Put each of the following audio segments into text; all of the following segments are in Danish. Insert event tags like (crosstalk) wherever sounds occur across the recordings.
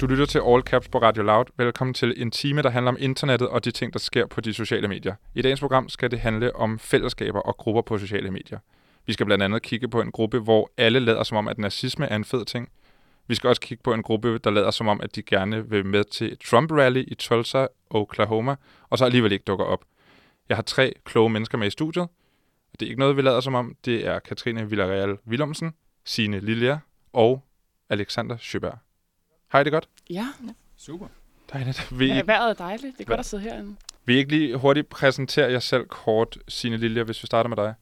Du lytter til All Caps på Radio Loud. Velkommen til en time, der handler om internettet og de ting, der sker på de sociale medier. I dagens program skal det handle om fællesskaber og grupper på sociale medier. Vi skal blandt andet kigge på en gruppe, hvor alle lader som om, at nazisme er en fed ting. Vi skal også kigge på en gruppe, der lader som om, at de gerne vil med til Trump-rally i Tulsa, Oklahoma, og så alligevel ikke dukker op. Jeg har tre kloge mennesker med i studiet. Det er ikke noget, vi lader som om. Det er Katrine Villarreal Willumsen, Signe Lilja og Alexander Schøberg. Hej, det godt? Ja. Super. Dejligt. Vil I, ja, vejret er dejligt. Det er godt at sidde herinde. vil I ikke lige hurtigt præsentere jer selv kort, Signe Lilja, hvis vi starter med dig?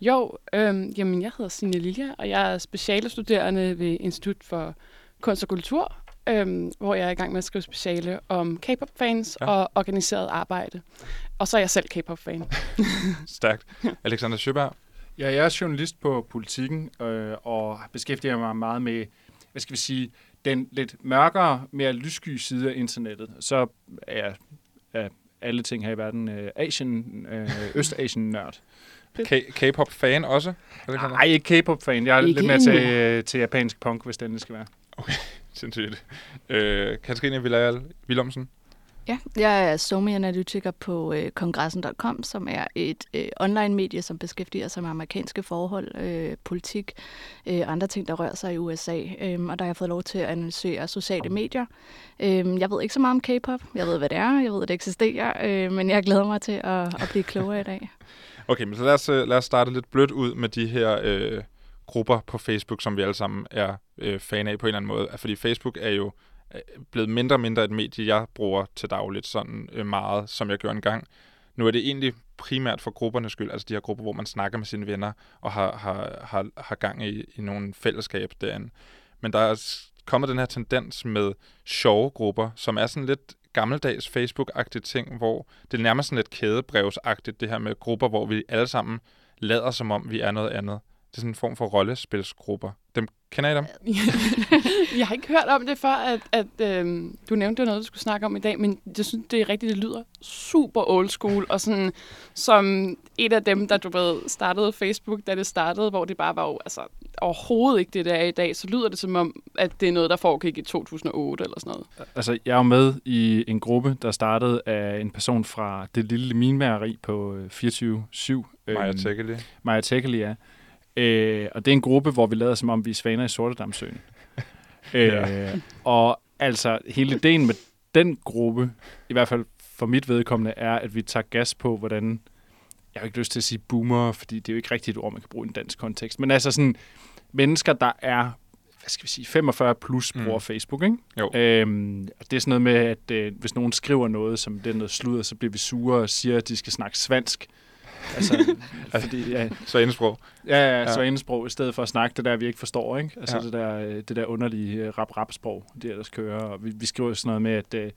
Jo, øhm, jamen jeg hedder Signe Lilja, og jeg er specialestuderende ved Institut for Kunst og Kultur, øhm, hvor jeg er i gang med at skrive speciale om K-pop-fans Ja. ja. og organiseret arbejde. Og så er jeg selv K-pop-fan. (laughs) Stærkt. Alexander Schøberg. Ja, jeg er journalist på Politiken øh, og beskæftiger mig meget med, hvad skal vi sige, den lidt mørkere, mere lyssky side af internettet. Så er af alle ting her i verden øh, Asian, øh, Østasien-nørd. K-pop-fan også? Nej, ikke K-pop-fan. Jeg er Ikke lidt mere til, øh, til japansk punk, hvis den skal være. (laughs) Sindssygt. Øh, Katrine Villarreal Willumsen. Ja, jeg er somi-analytiker på øh, kongressen.com, som er et øh, online-medie, som beskæftiger sig med amerikanske forhold, øh, politik, øh, andre ting, der rører sig i USA. Øhm, og der har jeg fået lov til at analysere sociale medier. Øhm, jeg ved ikke så meget om K-pop. Jeg ved, hvad det er. Jeg ved, at det eksisterer. Øh, men jeg glæder mig til at, at blive klogere i dag. (laughs) Okay, men så lad os, øh, lad os starte lidt blødt ud med de her øh, grupper på Facebook, som vi alle sammen er øh, fan af på en eller anden måde. Fordi Facebook er jo øh, Øh, blevet mindre og mindre et medie, jeg bruger til dagligt sådan øh, meget, som jeg gjorde engang. Nu er det egentlig primært for gruppernes skyld, altså de her grupper, hvor man snakker med sine venner og har, har, har, har gang i, i nogle fællesskab derinde. Men der er kommet den her tendens med sjove grupper, som er sådan lidt gammeldags Facebook-agtige ting, hvor det er nærmest sådan lidt kædebrevsagtigt, det her med grupper, hvor vi alle sammen lader som om, vi er noget andet. Det er sådan en form for rollespilsgrupper. Dem, kender I dem? (laughs) jeg har ikke hørt om det før, at, at øhm, du nævnte, det var noget, du skulle snakke om i dag, men jeg synes, det er rigtigt, det lyder super old school, og sådan som et af dem, der du ved, startede Facebook, da det startede, hvor det bare var jo, altså, overhovedet ikke det, der er i dag, så lyder det som om, at det er noget, der foregik i 2008 eller sådan noget. Altså, jeg er jo med i en gruppe, der startede af en person fra det lille minmæreri på øh, 24-7. Maja Øhm, Tekeli. Maja Tekeli, ja. Øh, og det er en gruppe, hvor vi lader som om, vi er svaner i Sortedamsøen. (laughs) Ja. øh, og altså, hele ideen med den gruppe, i hvert fald for mit vedkommende, er, at vi tager gas på, hvordan... Jeg har ikke lyst til at sige boomer, fordi det er jo ikke rigtigt et ord, man kan bruge i en dansk kontekst. Men altså sådan, mennesker, der er hvad skal vi sige, 45 plus bruger Mm. mm. Facebook, ikke? Jo. Øhm, og det er sådan noget med, at øh, hvis nogen skriver noget, som det er noget sludder, så bliver vi sure og siger, at de skal snakke svansk. Altså, (laughs) fordi, ja, Så indsprog. Ja, ja, Ja. så indsprog, i stedet for at snakke det der, vi ikke forstår, ikke? Altså Ja. ja. det, der, øh, det der underlige øh, rap-rap-sprog, de ellers kører. Og vi, vi skriver sådan noget med, at, øh,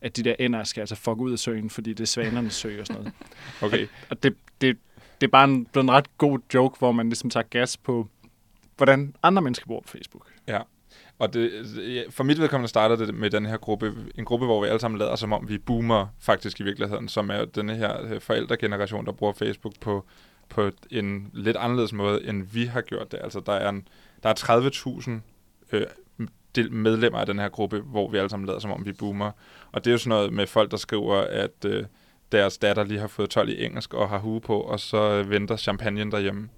at de der ender skal altså fuck ud af søen, fordi det er svanernes sø og sådan noget. (laughs) Okay. Og det, det, det er bare en, blevet en ret god joke, hvor man ligesom tager gas på, hvordan andre mennesker bor på Facebook. Og det, for mit vedkommende startede det med den her gruppe, en gruppe, hvor vi alle sammen lader som om, vi boomer faktisk i virkeligheden, som er den her forældregeneration, der bruger Facebook på, på en lidt anderledes måde, end vi har gjort det. Altså, der er, en, der er 30.000 øh, medlemmer af den her gruppe, hvor vi alle sammen lader som om, vi boomer. Og det er jo sådan noget med folk, der skriver, at øh, deres datter lige har fået 12 i engelsk og har hue på, og så øh, venter champagne derhjemme.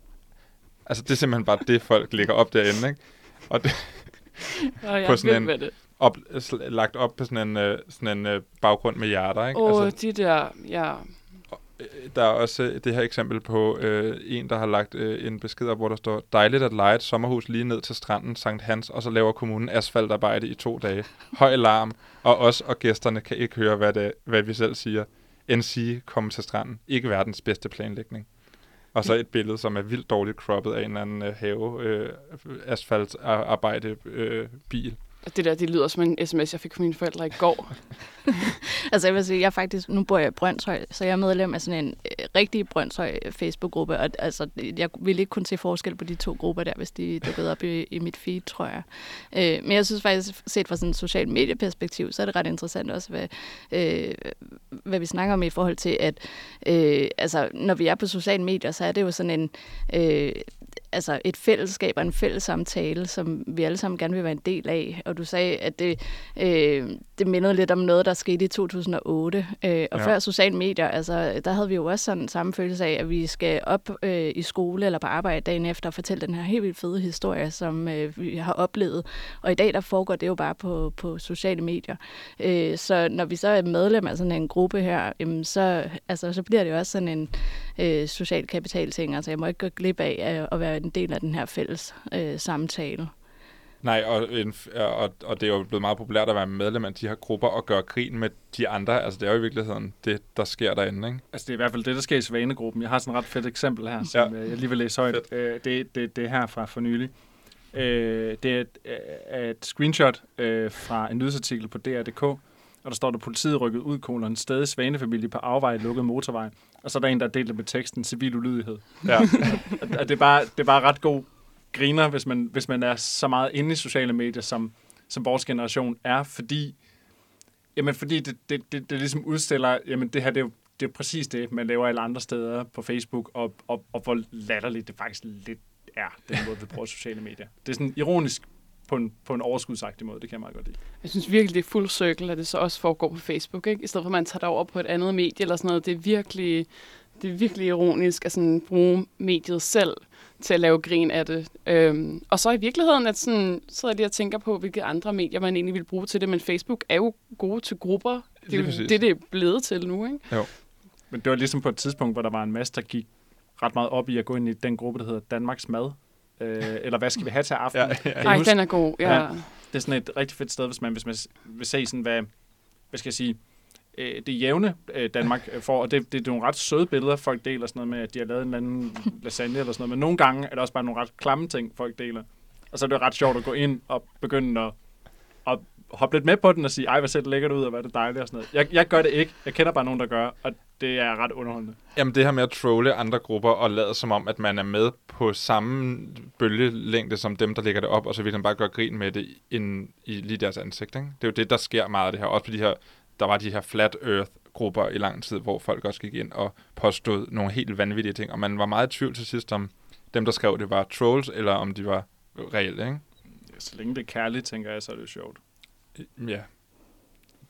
Altså, det er simpelthen bare det, folk lægger op derinde, ikke? Og det, (laughs) Og jeg På sådan en- det. op, lagt op på sådan en, øh, sådan en øh, baggrund med hjerter, ikke? Og Altså, de der, ja, øh, der er også det her eksempel på øh, en, der har lagt øh, en besked op, hvor der står, dejligt at lege et sommerhus lige ned til stranden Sankt Hans, og så laver kommunen asfaltarbejde i to dage. Høj larm, og os og gæsterne kan ikke høre, hvad, det, hvad vi selv siger. End sige, komme til stranden. Ikke verdens bedste planlægning. Og så et billede, som er vildt dårligt croppet af en eller anden øh, have øh, asfaltarbejde øh, bil det der, det lyder som en sms, jeg fik fra mine forældre i går. (laughs) Altså jeg vil sige, jeg faktisk, nu bor jeg i Brøndshøj, så jeg er medlem af sådan en øh, rigtig Brøndshøj Facebook-gruppe, og altså, jeg ville ikke kunne se forskel på de to grupper der, hvis de dukkede op i, i mit feed, tror jeg. Øh, men jeg synes faktisk, set fra sådan et social medieperspektiv, så er det ret interessant også, hvad, øh, hvad vi snakker om i forhold til, at øh, altså, når vi er på sociale medier, så er det jo sådan en... Øh, altså et fællesskab og en fælles samtale, som vi alle sammen gerne vil være en del af. Og du sagde, at det, øh, det mindede lidt om noget, der skete i 2008. Øh, og ja. før sociale medier, altså, der havde vi jo også sådan samme følelse af, at vi skal op øh, i skole eller på arbejde dagen efter og fortælle den her helt vildt fede historie, som øh, vi har oplevet. Og i dag, der foregår det jo bare på, på sociale medier. Øh, så når vi så er medlem af sådan en gruppe her, jamen, så, altså, så bliver det jo også sådan en øh, social kapital ting. Altså, jeg må ikke gå glip af at være en del af den her fælles øh, samtale. Nej, og, en, og, og det er jo blevet meget populært at være medlem af de her grupper og gøre grin med de andre. Altså, det er jo i virkeligheden det, der sker derinde, ikke? Altså, det er i hvert fald det, der sker i Svanegruppen. Jeg har sådan et ret fedt eksempel her, som ja. jeg lige vil læse højt. Øh, det, det, det er her fra for nylig. Øh, det er et, øh, et screenshot øh, fra en nyhedsartikel på DR.dk, og der står, at politiet rykket ud, kolon, stadig svanefamilie på afvej lukket motorvej. Og så er der en, der deler med teksten civil ulydighed. Ja. (laughs) og det, er bare, det er bare ret god griner, hvis man, hvis man er så meget inde i sociale medier, som, som vores generation er, fordi, jamen fordi det, det, det, det ligesom udstiller, jamen det her, det er jo det er præcis det, man laver alle andre steder på Facebook, og, og, og hvor latterligt det faktisk lidt er, den måde, vi bruger sociale medier. Det er sådan ironisk på en, på en overskudsagtig måde, det kan jeg meget godt lide. Jeg synes virkelig, det er fuld cirkel, at det så også foregår på Facebook, ikke? I stedet for, at man tager det over på et andet medie eller sådan noget. Det er virkelig, det er virkelig ironisk at sådan bruge mediet selv til at lave grin af det. Øhm, og så i virkeligheden, at sådan, så er jeg lige og tænker på, hvilke andre medier man egentlig vil bruge til det, men Facebook er jo gode til grupper. Det er jo det, det er blevet til nu, ikke? Jo. Men det var ligesom på et tidspunkt, hvor der var en masse, der gik ret meget op i at gå ind i den gruppe, der hedder Danmarks Mad. Øh, eller hvad skal vi have til aften? ja, ja. Nej, den er god, ja. ja. Det er sådan et rigtig fedt sted, hvis man, hvis man vil se sådan, hvad, hvad skal jeg sige, øh, det jævne øh, Danmark får, og det, det, det er nogle ret søde billeder, folk deler sådan noget med, at de har lavet en eller anden lasagne eller sådan noget, men nogle gange er det også bare nogle ret klamme ting, folk deler. Og så er det ret sjovt at gå ind og begynde at, at hoppe lidt med på den og sige, ej, hvad ser det lækkert ud, og hvad er det dejligt og sådan noget. Jeg, jeg gør det ikke. Jeg kender bare nogen, der gør, og det er ret underholdende. Jamen det her med at trolle andre grupper og lade som om, at man er med på samme bølgelængde som dem, der lægger det op, og så vil man bare gøre grin med det ind i lige deres ansigt. Ikke? Det er jo det, der sker meget af det her. Også på de her der var de her flat earth grupper i lang tid, hvor folk også gik ind og påstod nogle helt vanvittige ting, og man var meget i tvivl til sidst om dem, der skrev det, var trolls, eller om de var reelle, ikke? Så længe det er kærligt, tænker jeg, så er det sjovt. Ja.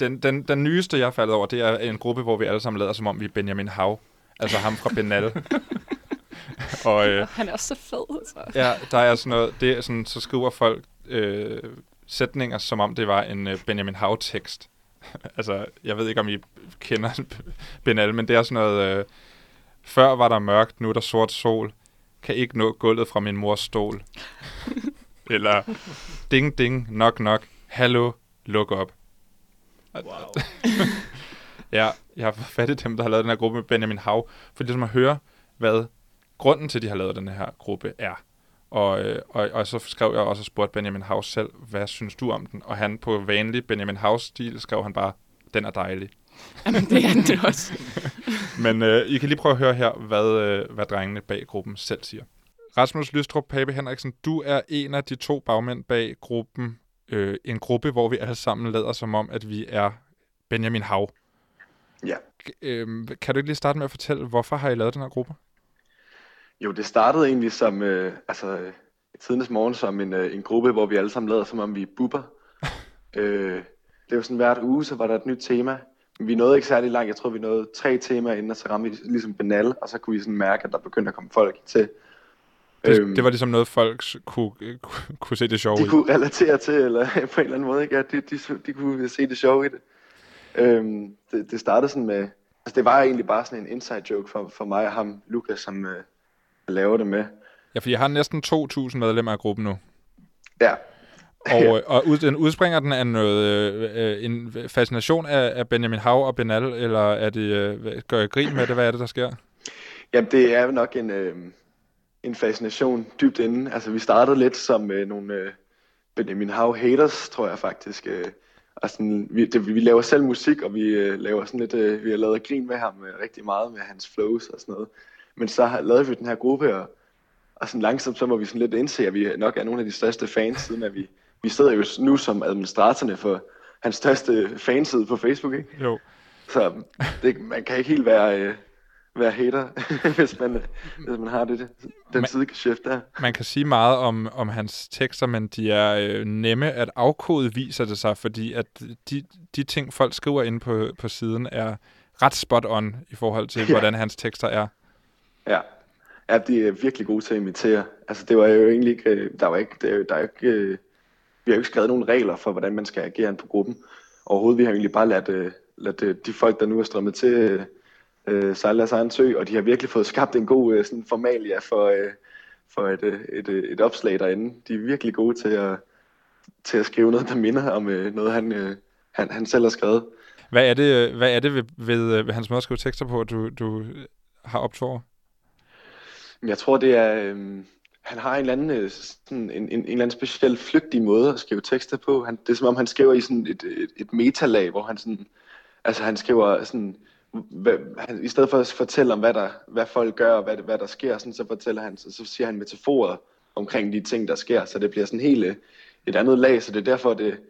Den, den, den nyeste, jeg er faldet over, det er en gruppe, hvor vi alle sammen lader, som om vi er Benjamin Hav. Altså ham fra Benal. (laughs) og, øh, Han er også så fed, så. Ja, der er sådan noget, det er sådan, så skriver folk øh, sætninger, som om det var en øh, Benjamin Hav-tekst. (laughs) altså, jeg ved ikke, om I kender (laughs) Benal, men det er sådan noget... Øh, før var der mørkt, nu er der sort sol. Kan ikke nå gulvet fra min mors stol. Eller ding, ding, nok, nok. Hallo, luk op. Wow. (laughs) ja, jeg har fat i dem, der har lavet den her gruppe med Benjamin Hav, for ligesom at høre, hvad grunden til, at de har lavet den her gruppe er. Og, øh, og, og så skrev jeg også og spurgte Benjamin House selv, hvad synes du om den? Og han på vanlig Benjamin House-stil skrev han bare, den er dejlig. Jamen, det er den også. (laughs) Men øh, I kan lige prøve at høre her, hvad, øh, hvad drengene bag gruppen selv siger. Rasmus Lystrup, Pape Henriksen, du er en af de to bagmænd bag gruppen. Øh, en gruppe, hvor vi alle sammen lader som om, at vi er Benjamin Hav. Ja. Øh, kan du ikke lige starte med at fortælle, hvorfor har I lavet den her gruppe? Jo, det startede egentlig som, øh, altså, tidens morgen som en, øh, en gruppe, hvor vi alle sammen lavede, som om vi er bubber. (laughs) øh, det var sådan hvert uge, så var der et nyt tema. Vi nåede ikke særlig langt. Jeg tror, vi nåede tre temaer inden, og så ramte vi ligesom Benal, og så kunne vi sådan mærke, at der begyndte at komme folk til. Det, øhm, det var ligesom noget, folk kunne, kunne, se det sjove de i. De kunne relatere til, eller (laughs) på en eller anden måde, ikke? Ja, de, de, de kunne se det sjove i det. Øhm, det, det startede sådan med, altså det var egentlig bare sådan en inside joke for, for mig og ham, Lukas, som, øh, laver det med. Ja, for jeg har næsten 2.000 medlemmer af gruppen nu. Ja. Og, ja. (laughs) og ud, den udspringer den af noget, øh, en fascination af, af Benjamin Hav og Benal, eller er det, øh, gør jeg grin med det? Hvad er det, der sker? Jamen, det er nok en, øh, en fascination dybt inde. Altså, vi startede lidt som øh, nogle øh, Benjamin Hav haters, tror jeg faktisk. Øh, og sådan, vi, det, vi laver selv musik, og vi øh, laver sådan lidt, øh, vi har lavet grin med ham øh, rigtig meget med hans flows og sådan noget. Men så har, lavede vi den her gruppe, og, og sådan langsomt så må vi sådan lidt indse, at vi nok er nogle af de største fans, siden at vi, vi sidder jo nu som administratorerne for hans største fanside på Facebook, ikke? Jo. Så det, man kan ikke helt være, øh, være hater, (laughs) hvis man, hvis man har det, den Men- sidegeschæft der. Man kan sige meget om, om hans tekster, men de er øh, nemme at afkode, viser det sig, fordi at de, de ting, folk skriver inde på, på siden, er ret spot on i forhold til, Ja. hvordan hans tekster er. Ja. Ja, de er virkelig gode til at imitere. Altså, det var jo egentlig ikke, øh, der var ikke, det er der er ikke, øh, vi har jo ikke skrevet nogen regler for, hvordan man skal agere på gruppen. Overhovedet, vi har egentlig bare ladt, øh, ladt de folk, der nu er strømmet til, øh, øh, sejle deres egen sø, og de har virkelig fået skabt en god øh, sådan formalia for, øh, for et, øh, et, øh, et opslag derinde. De er virkelig gode til at, til at skrive noget, der minder om øh, noget, han, øh, han, han selv har skrevet. Hvad er det, øh, hvad er det ved, ved, øh, ved hans måde at skrive tekster på, du, du øh, har? Men Jeg tror, det er... Øhm, han har en eller anden, øh, sådan, en, en, en eller anden speciel flygtig måde at skrive tekster på. Han, det er som om, han skriver i sådan et, et, et metalag, hvor han sådan... Altså, han skriver sådan... Hvad, han, I stedet for at fortælle om, hvad, der, hvad folk gør, og hvad, hvad der sker, sådan, så fortæller han, så, så siger han metaforer omkring de ting, der sker, så det bliver sådan helt øh, et andet lag, så det er derfor, det,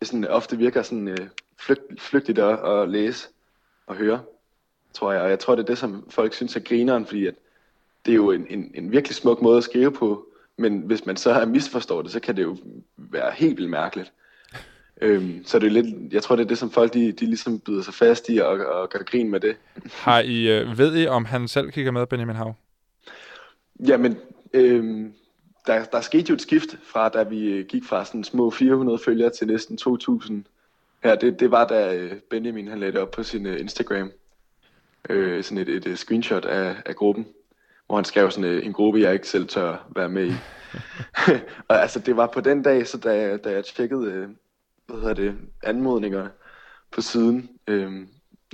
det sådan, ofte virker sådan øh, flygt, flygtigt at, at læse og høre, tror jeg. Og jeg tror, det er det, som folk synes er grineren, fordi at det er jo en, en, en virkelig smuk måde at skrive på, men hvis man så har misforstået det, så kan det jo være helt vildt mærkeligt. Øhm, så det er lidt, jeg tror, det er det, som folk de, de ligesom byder sig fast i og, og gør grin med det. Har I, øh, ved I, om han selv kigger med, Benjamin Hav? Jamen, øhm, der, der skete jo et skift fra, da vi øh, gik fra sådan små 400 følgere til næsten 2000. Her, det, det var da øh, Benjamin han lagde det op på sin øh, Instagram. Øh, sådan et, et, screenshot af, af gruppen, hvor han skrev sådan en gruppe, jeg ikke selv tør være med i. (laughs) og altså, det var på den dag, så da, jeg- da jeg tjekkede, hvad hedder det, anmodningerne på siden, øh,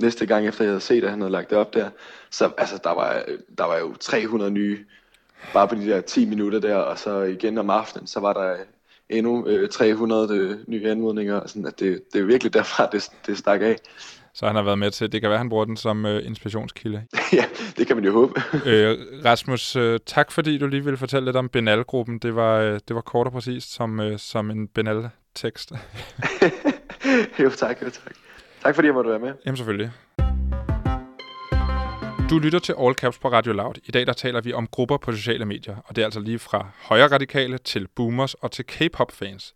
næste gang efter jeg havde set, at han havde lagt det op der, så altså, der var, der var jo 300 nye, bare på de der 10 minutter der, og så igen om aftenen, så var der endnu øh, 300 øh, nye anmodninger, og sådan, at det, det er virkelig derfra, det, det stak af. Så han har været med til, det kan være, han bruger den som øh, inspirationskilde. (laughs) ja, det kan man jo håbe. (laughs) øh, Rasmus, øh, tak fordi du lige ville fortælle lidt om Benal-gruppen. Det var, øh, det var kort og præcist som, øh, som en Benal-tekst. (laughs) jo, tak, jo, tak. Tak fordi jeg måtte være med. Jamen selvfølgelig. Du lytter til All Caps på Radio Loud. I dag der taler vi om grupper på sociale medier, og det er altså lige fra højre radikale til boomers og til K-pop-fans.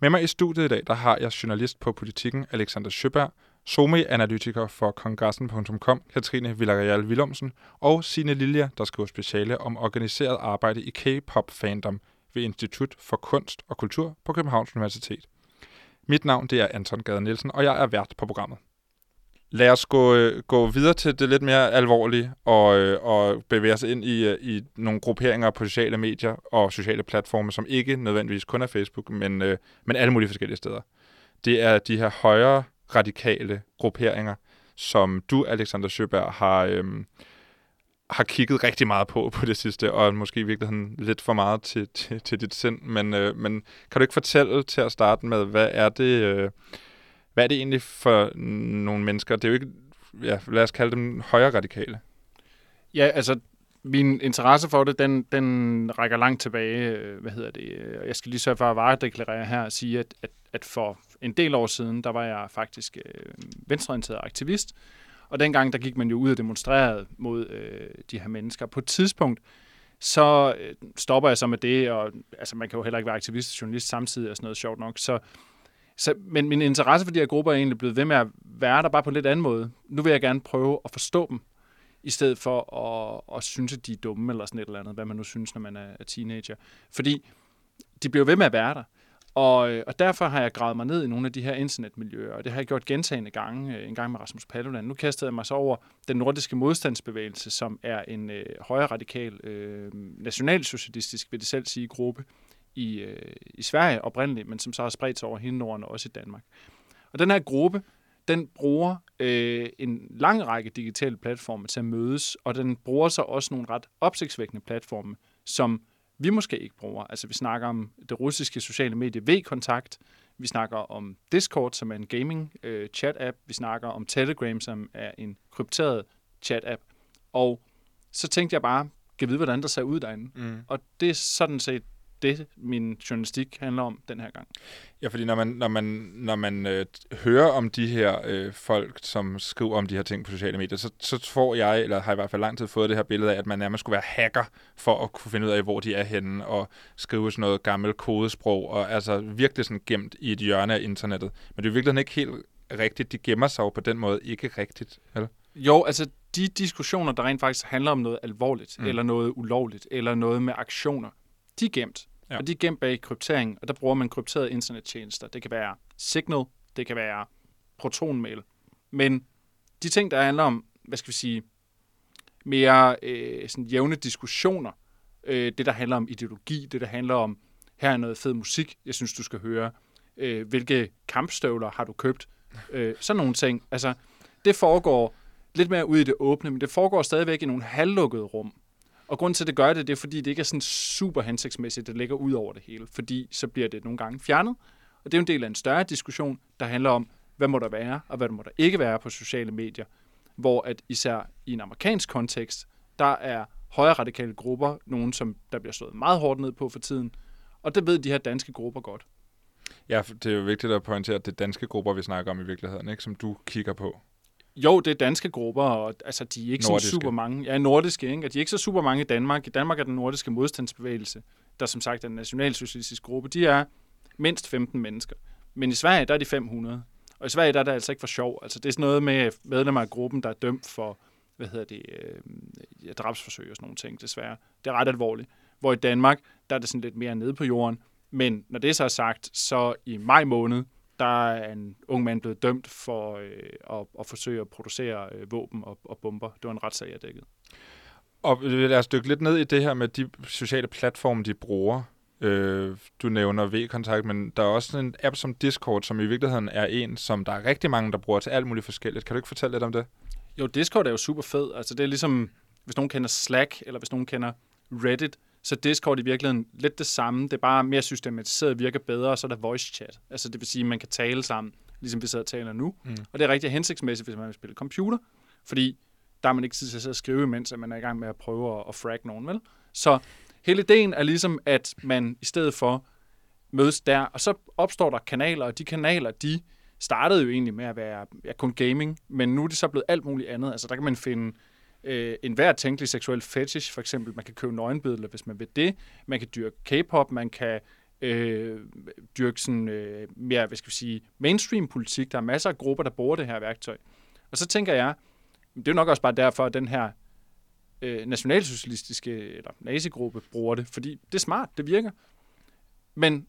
Med mig i studiet i dag, der har jeg journalist på politikken Alexander Søberg, SOME-analytiker for kongressen.com, Katrine Villarreal Willumsen, og Sine Lilja, der skriver speciale om organiseret arbejde i K-pop-fandom ved Institut for Kunst og Kultur på Københavns Universitet. Mit navn det er Anton Gade Nielsen, og jeg er vært på programmet. Lad os gå, øh, gå videre til det lidt mere alvorlige og, øh, og bevæge os ind i, øh, i nogle grupperinger på sociale medier og sociale platforme, som ikke nødvendigvis kun er Facebook, men, øh, men alle mulige forskellige steder. Det er de her højere radikale grupperinger, som du, Alexander Søberg, har, øh, har kigget rigtig meget på på det sidste, og måske i virkeligheden lidt for meget til, til, til dit sind. Men, øh, men kan du ikke fortælle til at starte med, hvad er det, øh, hvad er det egentlig for nogle mennesker? Det er jo ikke, ja, lad os kalde dem højre radikale. Ja, altså, min interesse for det, den, den rækker langt tilbage. Øh, hvad hedder det? Øh, jeg skal lige sørge for at varedeklarere her og sige, at, at, at for en del år siden, der var jeg faktisk øh, venstreorienteret aktivist. Og dengang, der gik man jo ud og demonstrerede mod øh, de her mennesker. På et tidspunkt, så øh, stopper jeg så med det, og altså, man kan jo heller ikke være aktivist og journalist samtidig og sådan noget sjovt nok. Så, så, men min interesse for de her grupper er egentlig blevet ved med at være der bare på en lidt anden måde. Nu vil jeg gerne prøve at forstå dem, i stedet for at, at synes, at de er dumme eller sådan et eller andet, hvad man nu synes, når man er, er teenager. Fordi de bliver ved med at være der. Og, øh, og derfor har jeg gravet mig ned i nogle af de her internetmiljøer, og det har jeg gjort gentagende gange, øh, en gang med Rasmus Paludan. Nu kastede jeg mig så over den nordiske modstandsbevægelse, som er en øh, højre radikal, øh, nationalsocialistisk, vil det selv sige, gruppe i, øh, i Sverige oprindeligt, men som så har spredt sig over hele Norden og også i Danmark. Og den her gruppe, den bruger øh, en lang række digitale platforme til at mødes, og den bruger så også nogle ret opsigtsvækkende platforme, som vi måske ikke bruger. Altså vi snakker om det russiske sociale medie V-kontakt, vi snakker om Discord, som er en gaming øh, vi snakker om Telegram, som er en krypteret chat-app, og så tænkte jeg bare, kan vide, hvordan der ser ud derinde. Mm. Og det er sådan set det, min journalistik handler om den her gang. Ja, fordi når man, når man, når man øh, hører om de her øh, folk, som skriver om de her ting på sociale medier, så, så får jeg, eller har i hvert fald lang tid fået det her billede af, at man nærmest skulle være hacker for at kunne finde ud af, hvor de er henne, og skrive sådan noget gammelt kodesprog, og altså virkelig sådan gemt i et hjørne af internettet. Men det er virkelig ikke helt rigtigt. De gemmer sig jo på den måde ikke rigtigt. Eller? Jo, altså de diskussioner, der rent faktisk handler om noget alvorligt, Mm. eller noget ulovligt, eller noget med aktioner, de er gemt. Ja. Og de er gemt bag kryptering, og der bruger man krypterede internettjenester. Det kan være Signal, det kan være Protonmail. Men de ting, der handler om, hvad skal vi sige, mere øh, sådan jævne diskussioner, øh, det der handler om ideologi, det der handler om, her er noget fed musik, jeg synes, du skal høre, øh, hvilke kampstøvler har du købt, øh, sådan nogle ting. Altså, det foregår lidt mere ud i det åbne, men det foregår stadigvæk i nogle halvlukkede rum. Og grunden til, at det gør det, det er, fordi det ikke er sådan super hensigtsmæssigt, det ligger ud over det hele, fordi så bliver det nogle gange fjernet. Og det er jo en del af en større diskussion, der handler om, hvad må der være, og hvad må der ikke være på sociale medier. Hvor at især i en amerikansk kontekst, der er højre radikale grupper, nogen som der bliver slået meget hårdt ned på for tiden. Og det ved de her danske grupper godt. Ja, det er jo vigtigt at pointere, at det er danske grupper, vi snakker om i virkeligheden, ikke? som du kigger på. Jo, det er danske grupper, og altså, de er ikke Nordiske. så super mange. Ja, nordiske, ikke? Og de er ikke så super mange i Danmark. I Danmark er den nordiske modstandsbevægelse, der som sagt er en nationalsocialistisk gruppe, de er mindst 15 mennesker. Men i Sverige, der er de 500. Og i Sverige, der er det altså ikke for sjov. Altså, det er sådan noget med medlemmer af gruppen, der er dømt for, hvad hedder det, øh, ja, drabsforsøg og sådan nogle ting, desværre. Det er ret alvorligt. Hvor i Danmark, der er det sådan lidt mere nede på jorden. Men når det så er sagt, så i maj måned, der er en ung mand blevet dømt for øh, at, at forsøge at producere øh, våben og, og bomber. Det var en retssag, jeg dækkede. Og lad os dykke lidt ned i det her med de sociale platforme, de bruger. Øh, du nævner V-kontakt, men der er også en app som Discord, som i virkeligheden er en, som der er rigtig mange, der bruger til alt muligt forskelligt. Kan du ikke fortælle lidt om det? Jo, Discord er jo super fed. Altså, det er ligesom, hvis nogen kender Slack, eller hvis nogen kender Reddit, så er Discord i virkeligheden lidt det samme. Det er bare mere systematiseret, virker bedre, og så er der voice chat. Altså, det vil sige, at man kan tale sammen, ligesom vi sidder og taler nu. Mm. Og det er rigtig hensigtsmæssigt, hvis man vil spille computer, fordi der er man ikke tid til at sidde og skrive, mens man er i gang med at prøve at, at frag nogen, vel? Så hele ideen er ligesom, at man i stedet for mødes der, og så opstår der kanaler, og de kanaler, de startede jo egentlig med at være ja, kun gaming, men nu er det så blevet alt muligt andet. Altså der kan man finde øh, en hver tænkelig seksuel fetish, for eksempel. Man kan købe nøgenbilleder, hvis man vil det. Man kan dyrke K-pop, man kan øh, dyrke sådan øh, mere, hvad skal vi sige, mainstream politik. Der er masser af grupper, der bruger det her værktøj. Og så tænker jeg, det er jo nok også bare derfor, at den her øh, nationalsocialistiske eller nazigruppe bruger det, fordi det er smart, det virker. Men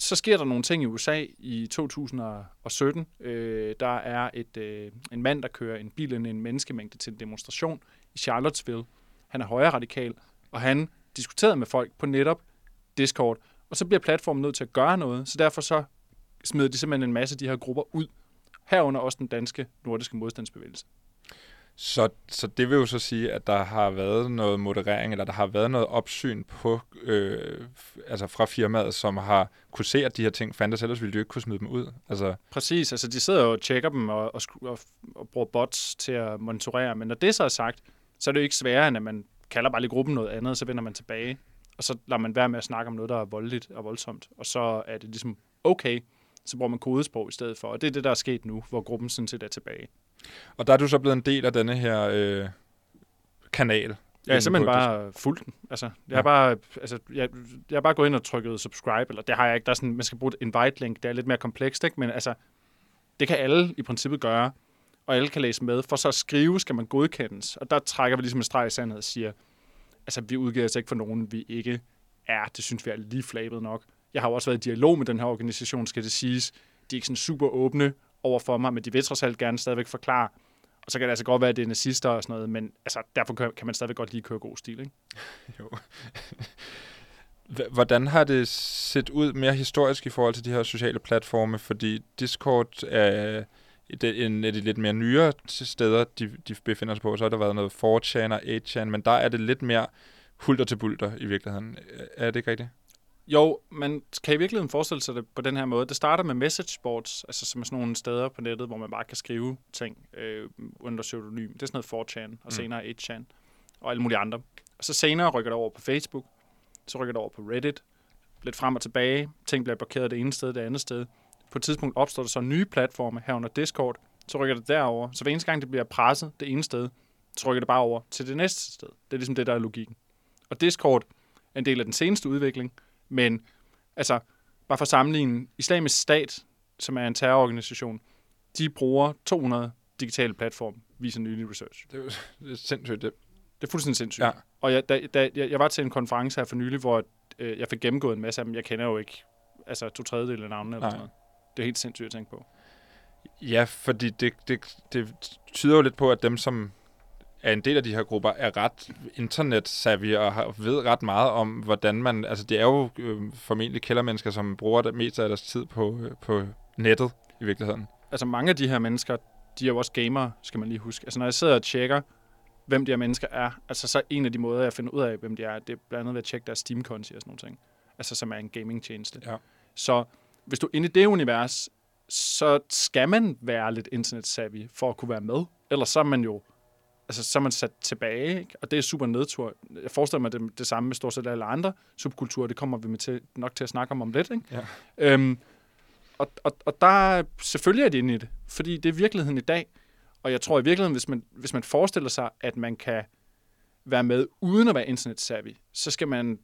så sker der nogle ting i USA i 2017. Øh, der er et, øh, en mand, der kører en bil ind i en menneskemængde til en demonstration i Charlottesville. Han er højre radikal, og han diskuterede med folk på netop Discord, og så bliver platformen nødt til at gøre noget, så derfor så smider de simpelthen en masse af de her grupper ud, herunder også den danske nordiske modstandsbevægelse. Så, så det vil jo så sige, at der har været noget moderering, eller der har været noget opsyn på, øh, altså fra firmaet, som har kunne se, at de her ting fandtes, ellers ville de jo ikke kunne smide dem ud. Altså, Præcis, altså de sidder jo og tjekker dem og, og, og, og bruger bots til at monitorere, men når det så er sagt, så er det jo ikke sværere, end at man kalder bare lige gruppen noget andet, og så vender man tilbage, og så lader man være med at snakke om noget, der er voldeligt og voldsomt, og så er det ligesom okay, så bruger man kodesprog i stedet for, og det er det, der er sket nu, hvor gruppen sådan set er tilbage og der er du så blevet en del af denne her øh, kanal. Jeg er inde simpelthen bare fuldt den. Altså, jeg, Ja. har bare, altså, jeg, jeg har bare gået ind og trykket subscribe, eller det har jeg ikke. Der er sådan, man skal bruge et invite-link, det er lidt mere komplekst, ikke? men altså, det kan alle i princippet gøre, og alle kan læse med. For så at skrive skal man godkendes, og der trækker vi ligesom en streg i sandhed og siger, altså, vi udgiver os ikke for nogen, vi ikke er. Det synes vi er lige flabet nok. Jeg har jo også været i dialog med den her organisation, skal det siges. De er ikke sådan super åbne over for mig, men de vil trods alt gerne stadigvæk forklare, og så kan det altså godt være, at det er nazister og sådan noget, men altså, derfor kan man stadigvæk godt lige køre god stil, ikke? (laughs) Jo. Hvordan har det set ud mere historisk i forhold til de her sociale platforme? Fordi Discord er et, en af de lidt mere nyere steder, de, de befinder sig på. Så har der været noget 4chan og 8chan, men der er det lidt mere hulter til bulter i virkeligheden. Er det ikke rigtigt? Jo, man kan i virkeligheden forestille sig det på den her måde. Det starter med message boards, altså som er sådan nogle steder på nettet, hvor man bare kan skrive ting øh, under pseudonym. Det er sådan noget 4chan, og Mm. senere 8chan, og alle mulige andre. Og så senere rykker det over på Facebook, så rykker det over på Reddit, lidt frem og tilbage. Ting bliver blokeret det ene sted, det andet sted. På et tidspunkt opstår der så nye platforme herunder Discord. Så rykker det derover. Så hver eneste gang, det bliver presset det ene sted, så rykker det bare over til det næste sted. Det er ligesom det, der er logikken. Og Discord er en del af den seneste udvikling, men altså, bare for at sammenligne, Islamisk Stat, som er en terrororganisation, de bruger 200 digitale platforme, viser nylig research. Det er (laughs) det er sindssygt. Det. Det er fuldstændig sindssygt. Ja. Og jeg, da, da, jeg, jeg var til en konference her for nylig, hvor øh, jeg fik gennemgået en masse af dem. Jeg kender jo ikke altså, to tredjedel af navnene eller Nej. sådan noget. Det er helt sindssygt at tænke på. Ja, fordi det, det, det tyder jo lidt på, at dem, som er en del af de her grupper, er ret internetsavvy og har, ved ret meget om, hvordan man... Altså, det er jo øh, formentlig kældermennesker, som bruger det meste af deres tid på, øh, på nettet i virkeligheden. Altså mange af de her mennesker, de er jo også gamere, skal man lige huske. Altså når jeg sidder og tjekker, hvem de her mennesker er, altså så en af de måder, jeg finder ud af, hvem de er, det er blandt andet ved at tjekke deres Steam-konti og sådan nogle ting. Altså som er en gaming-tjeneste. Ja. Så hvis du er inde i det univers, så skal man være lidt internet-savvy for at kunne være med. Ellers så er man jo altså, så er man sat tilbage, ikke? og det er super nedtur. Jeg forestiller mig det, det samme med stort set alle andre subkulturer. Det kommer vi med til, nok til at snakke om om lidt. Ikke? Ja. Øhm, og, og, og der selvfølgelig er det inde i det, fordi det er virkeligheden i dag. Og jeg tror i virkeligheden, hvis man, hvis man forestiller sig, at man kan være med uden at være internet-savvy, så skal man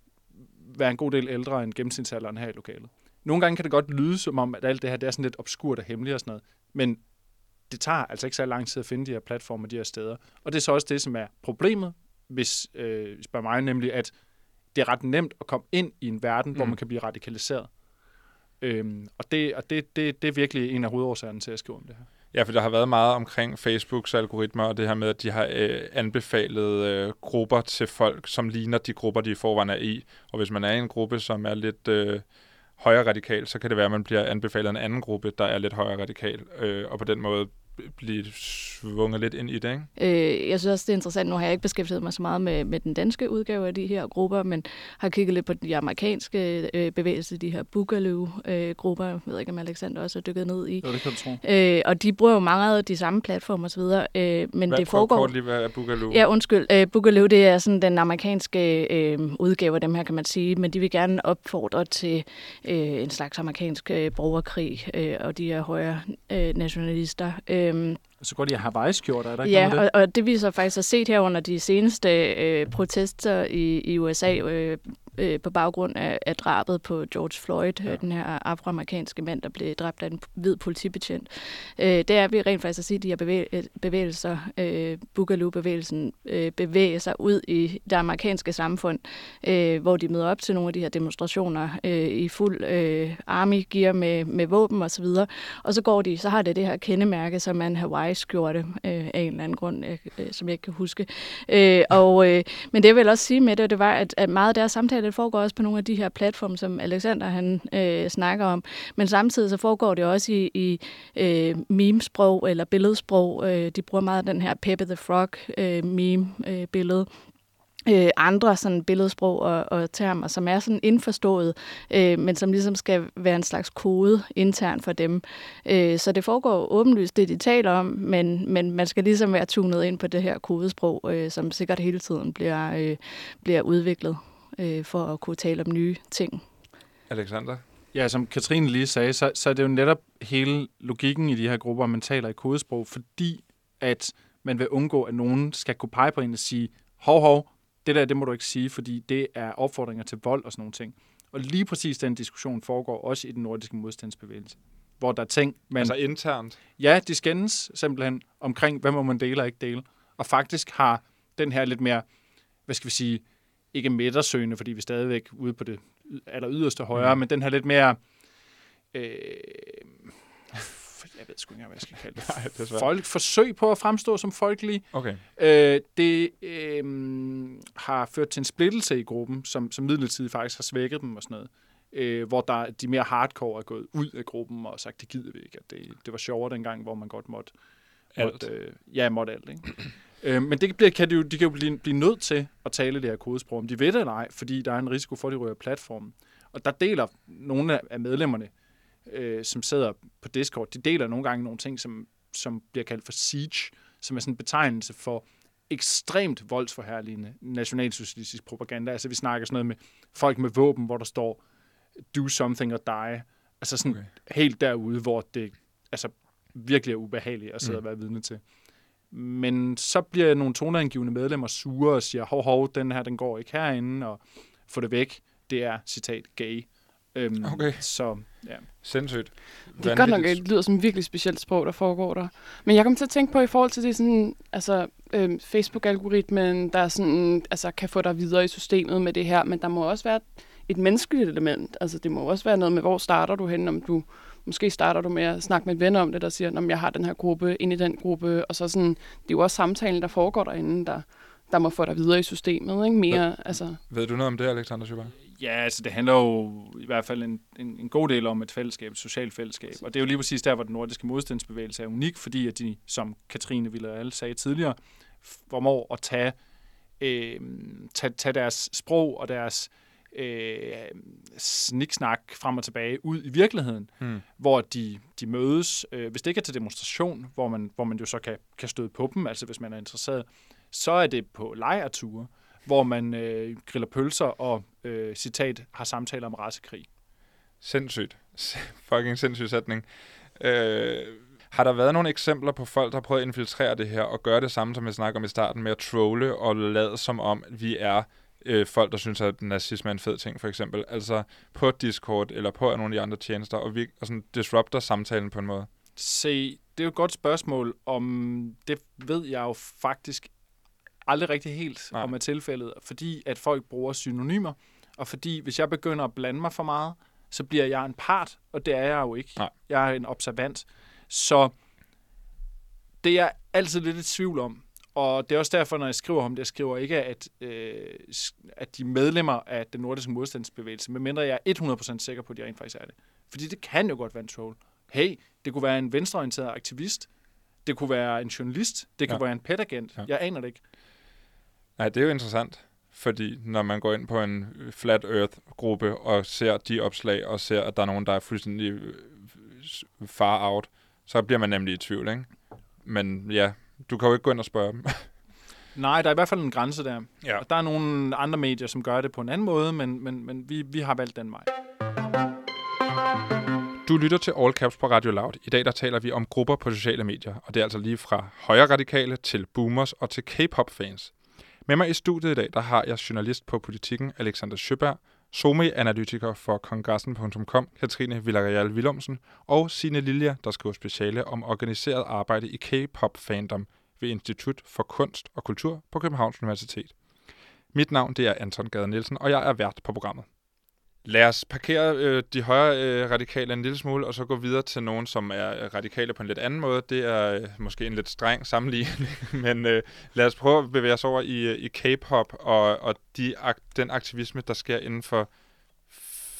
være en god del ældre end gennemsnitsalderen her i lokalet. Nogle gange kan det godt lyde som om, at alt det her det er sådan lidt obskurt og hemmeligt og sådan noget, men det tager altså ikke så lang tid at finde de her platforme de her steder. Og det er så også det, som er problemet, hvis øh, spørger mig, nemlig at det er ret nemt at komme ind i en verden, mm. hvor man kan blive radikaliseret. Øhm, og det, og det, det, det er virkelig en af hovedårsagerne til at skrive om det her. Ja, for der har været meget omkring Facebooks algoritmer, og det her med, at de har øh, anbefalet øh, grupper til folk, som ligner de grupper, de i forvejen er i. Og hvis man er i en gruppe, som er lidt øh, højere radikal, så kan det være, at man bliver anbefalet en anden gruppe, der er lidt højere radikal, øh, og på den måde blive svunget lidt ind i det, ikke? Øh, jeg synes også, det er interessant. Nu har jeg ikke beskæftiget mig så meget med, med den danske udgave af de her grupper, men har kigget lidt på de amerikanske øh, bevægelser, de her Boogaloo-grupper. Jeg ved ikke, om Alexander også har dykket ned i. Jo, det kan du tro. Øh, og de bruger jo mange af de samme platformer osv., øh, men Hvad, det foregår... Kort lige, hvad er Boogaloo? Ja, undskyld. Øh, Boogaloo, det er sådan den amerikanske øh, udgave af dem her, kan man sige. Men de vil gerne opfordre til øh, en slags amerikansk øh, borgerkrig, øh, og de er højre øh, nationalister. Øh, Så går de i Hawaii-skjorter, er der ikke Ja, noget og, og det vi så faktisk har set her under de seneste øh, protester i, i USA øh, øh, på baggrund af, af drabet på George Floyd, ja. øh, den her afroamerikanske mand, der blev dræbt af en hvid politibetjent. Øh, det er vi rent faktisk at sige, at de her bevæ- bevægelser, øh, Boogaloo-bevægelsen, øh, bevæger sig ud i det amerikanske samfund, øh, hvor de møder op til nogle af de her demonstrationer øh, i fuld øh, army-gear med, med våben osv., og, og så går de, så har det det her kendemærke, som en Hawaii-skjorte øh, af en eller anden grund, øh, øh, som jeg ikke kan huske. Øh, og, øh, men det jeg vil også sige med det, det var, at, at meget af deres samtale det foregår også på nogle af de her platforme, som Alexander han øh, snakker om. Men samtidig så foregår det også i, i øh, memesprog eller billedsprog. Øh, de bruger meget den her Pepe the Frog øh, meme-billede. Øh, øh, andre sådan billedsprog og, og termer, som er sådan indforstået, øh, men som ligesom skal være en slags kode internt for dem. Øh, så det foregår åbenlyst, det de taler om, men, men man skal ligesom være tunet ind på det her kodesprog, øh, som sikkert hele tiden bliver, øh, bliver udviklet øh, for at kunne tale om nye ting. Alexander? Ja, som Katrine lige sagde, så, så er det jo netop hele logikken i de her grupper, man taler i kodesprog, fordi at man vil undgå, at nogen skal kunne pege på en og sige, hov, hov, det der, det må du ikke sige, fordi det er opfordringer til vold og sådan nogle ting. Og lige præcis den diskussion foregår også i den nordiske modstandsbevægelse, hvor der er ting, man... Altså internt? Ja, de skændes simpelthen omkring, hvad må man dele og ikke dele. Og faktisk har den her lidt mere, hvad skal vi sige, ikke midtersøgende, fordi vi er stadigvæk ude på det aller yderste højre, mm. men den her lidt mere, øh, jeg ved sgu ikke hvad jeg skal kalde det. (laughs) Nej, det. Folk, forsøg på at fremstå som folkelige. Okay. Øh, det øh, har ført til en splittelse i gruppen, som, som midlertidigt faktisk har svækket dem og sådan noget. Øh, hvor der, de mere hardcore er gået ud af gruppen og sagt, det gider vi ikke. At det, det var sjovere dengang, hvor man godt måtte, Alt. måtte øh, ja, måtte alt. Ikke? Øh, men det bliver, kan de, jo, de kan jo blive, blive nødt til at tale det her kodesprog, om de ved det eller ej, fordi der er en risiko for, at de rører platformen. Og der deler nogle af- medlemmerne, øh, som sidder på Discord, de deler nogle gange nogle ting, som, som bliver kaldt for siege, som er sådan en betegnelse for ekstremt voldsforherligende nationalsocialistisk propaganda. Altså vi snakker sådan noget med folk med våben, hvor der står do something or die. Altså sådan Okay. helt derude, hvor det altså, virkelig er ubehageligt at sidde mm. og være vidne til. Men så bliver nogle toneangivende medlemmer sure og siger, hov, hov, den her, den går ikke herinde, og få det væk. Det er, citat, gay. Øhm, Okay. Så, ja. Sindssygt. Det er godt nok, det lyder som et virkelig specielt sprog, der foregår der. Men jeg kom til at tænke på i forhold til det sådan, altså øhm, Facebook-algoritmen, der sådan, altså, kan få dig videre i systemet med det her, men der må også være et menneskeligt element. Altså det må også være noget med, hvor starter du hen, om du måske starter du med at snakke med en ven om det, der siger, at jeg har den her gruppe, ind i den gruppe, og så sådan, det er jo også samtalen, der foregår derinde, der, der må få dig videre i systemet, ikke? Mere, altså, Ved du noget om det, Alexander Schubert? Ja, altså det handler jo i hvert fald en, en, en god del om et fællesskab, et socialt fællesskab. Og det er jo lige præcis der, hvor den nordiske modstandsbevægelse er unik, fordi at de, som Katrine Villarreal sagde tidligere, formår at tage, øh, tage, tage deres sprog og deres øh, sniksnak frem og tilbage ud i virkeligheden, Hmm. hvor de, de mødes. Øh, hvis det ikke er til demonstration, hvor man, hvor man jo så kan, kan støde på dem, altså hvis man er interesseret, så er det på lejreture, hvor man øh, griller pølser og, øh, citat, har samtaler om racekrig. Sindssygt. Fucking sindssyg sætning. Øh, har der været nogle eksempler på folk, der har prøvet at infiltrere det her og gøre det samme, som jeg snakker om i starten, med at trolle og lade som om, at vi er øh, folk, der synes, at nazisme er en fed ting, for eksempel. Altså på Discord eller på nogle af de andre tjenester, og, vi, og sådan disrupter samtalen på en måde. Se, det er jo et godt spørgsmål, om det ved jeg jo faktisk aldrig rigtig helt Nej. Om er tilfældet, fordi at folk bruger synonymer, og fordi hvis jeg begynder at blande mig for meget, så bliver jeg en part, og det er jeg jo ikke. Nej. Jeg er en observant. Så det er jeg altid lidt i tvivl om. Og det er også derfor, når jeg skriver om det, jeg skriver ikke, at, øh, at de medlemmer af den nordiske modstandsbevægelse, medmindre jeg er 100% sikker på, at de rent faktisk er det. Fordi det kan jo godt være en troll. Hey, det kunne være en venstreorienteret aktivist. Det kunne være en journalist. Det kunne Ja. være en petagent. Ja. Jeg aner det ikke. Nej, det er jo interessant, fordi når man går ind på en Flat Earth-gruppe og ser de opslag, og ser, at der er nogen, der er fuldstændig øh, far out, så bliver man nemlig i tvivl, ikke? Men ja, du kan jo ikke gå ind og spørge dem. (laughs) Nej, der er i hvert fald en grænse der. Ja. Og der er nogle andre medier, som gør det på en anden måde, men, men, men vi, vi har valgt den vej. Du lytter til All Caps på Radio Loud. I dag der taler vi om grupper på sociale medier, og det er altså lige fra højre radikale til boomers og til K-pop-fans. Med mig i studiet i dag, der har jeg journalist på politikken Alexander Sjøberg, SOMI-analytiker for kongressen.com, Katrine Villarreal Willumsen, og Sine Lilja, der skriver speciale om organiseret arbejde i K-pop-fandom ved Institut for Kunst og Kultur på Københavns Universitet. Mit navn det er Anton Gade Nielsen, og jeg er vært på programmet. Lad os parkere øh, de højre øh, radikale en lille smule, og så gå videre til nogen, som er øh, radikale på en lidt anden måde. Det er øh, måske en lidt streng sammenligning, (laughs) men øh, lad os prøve at bevæge os over i, øh, i K-pop og, og de, ak- den aktivisme, der sker inden for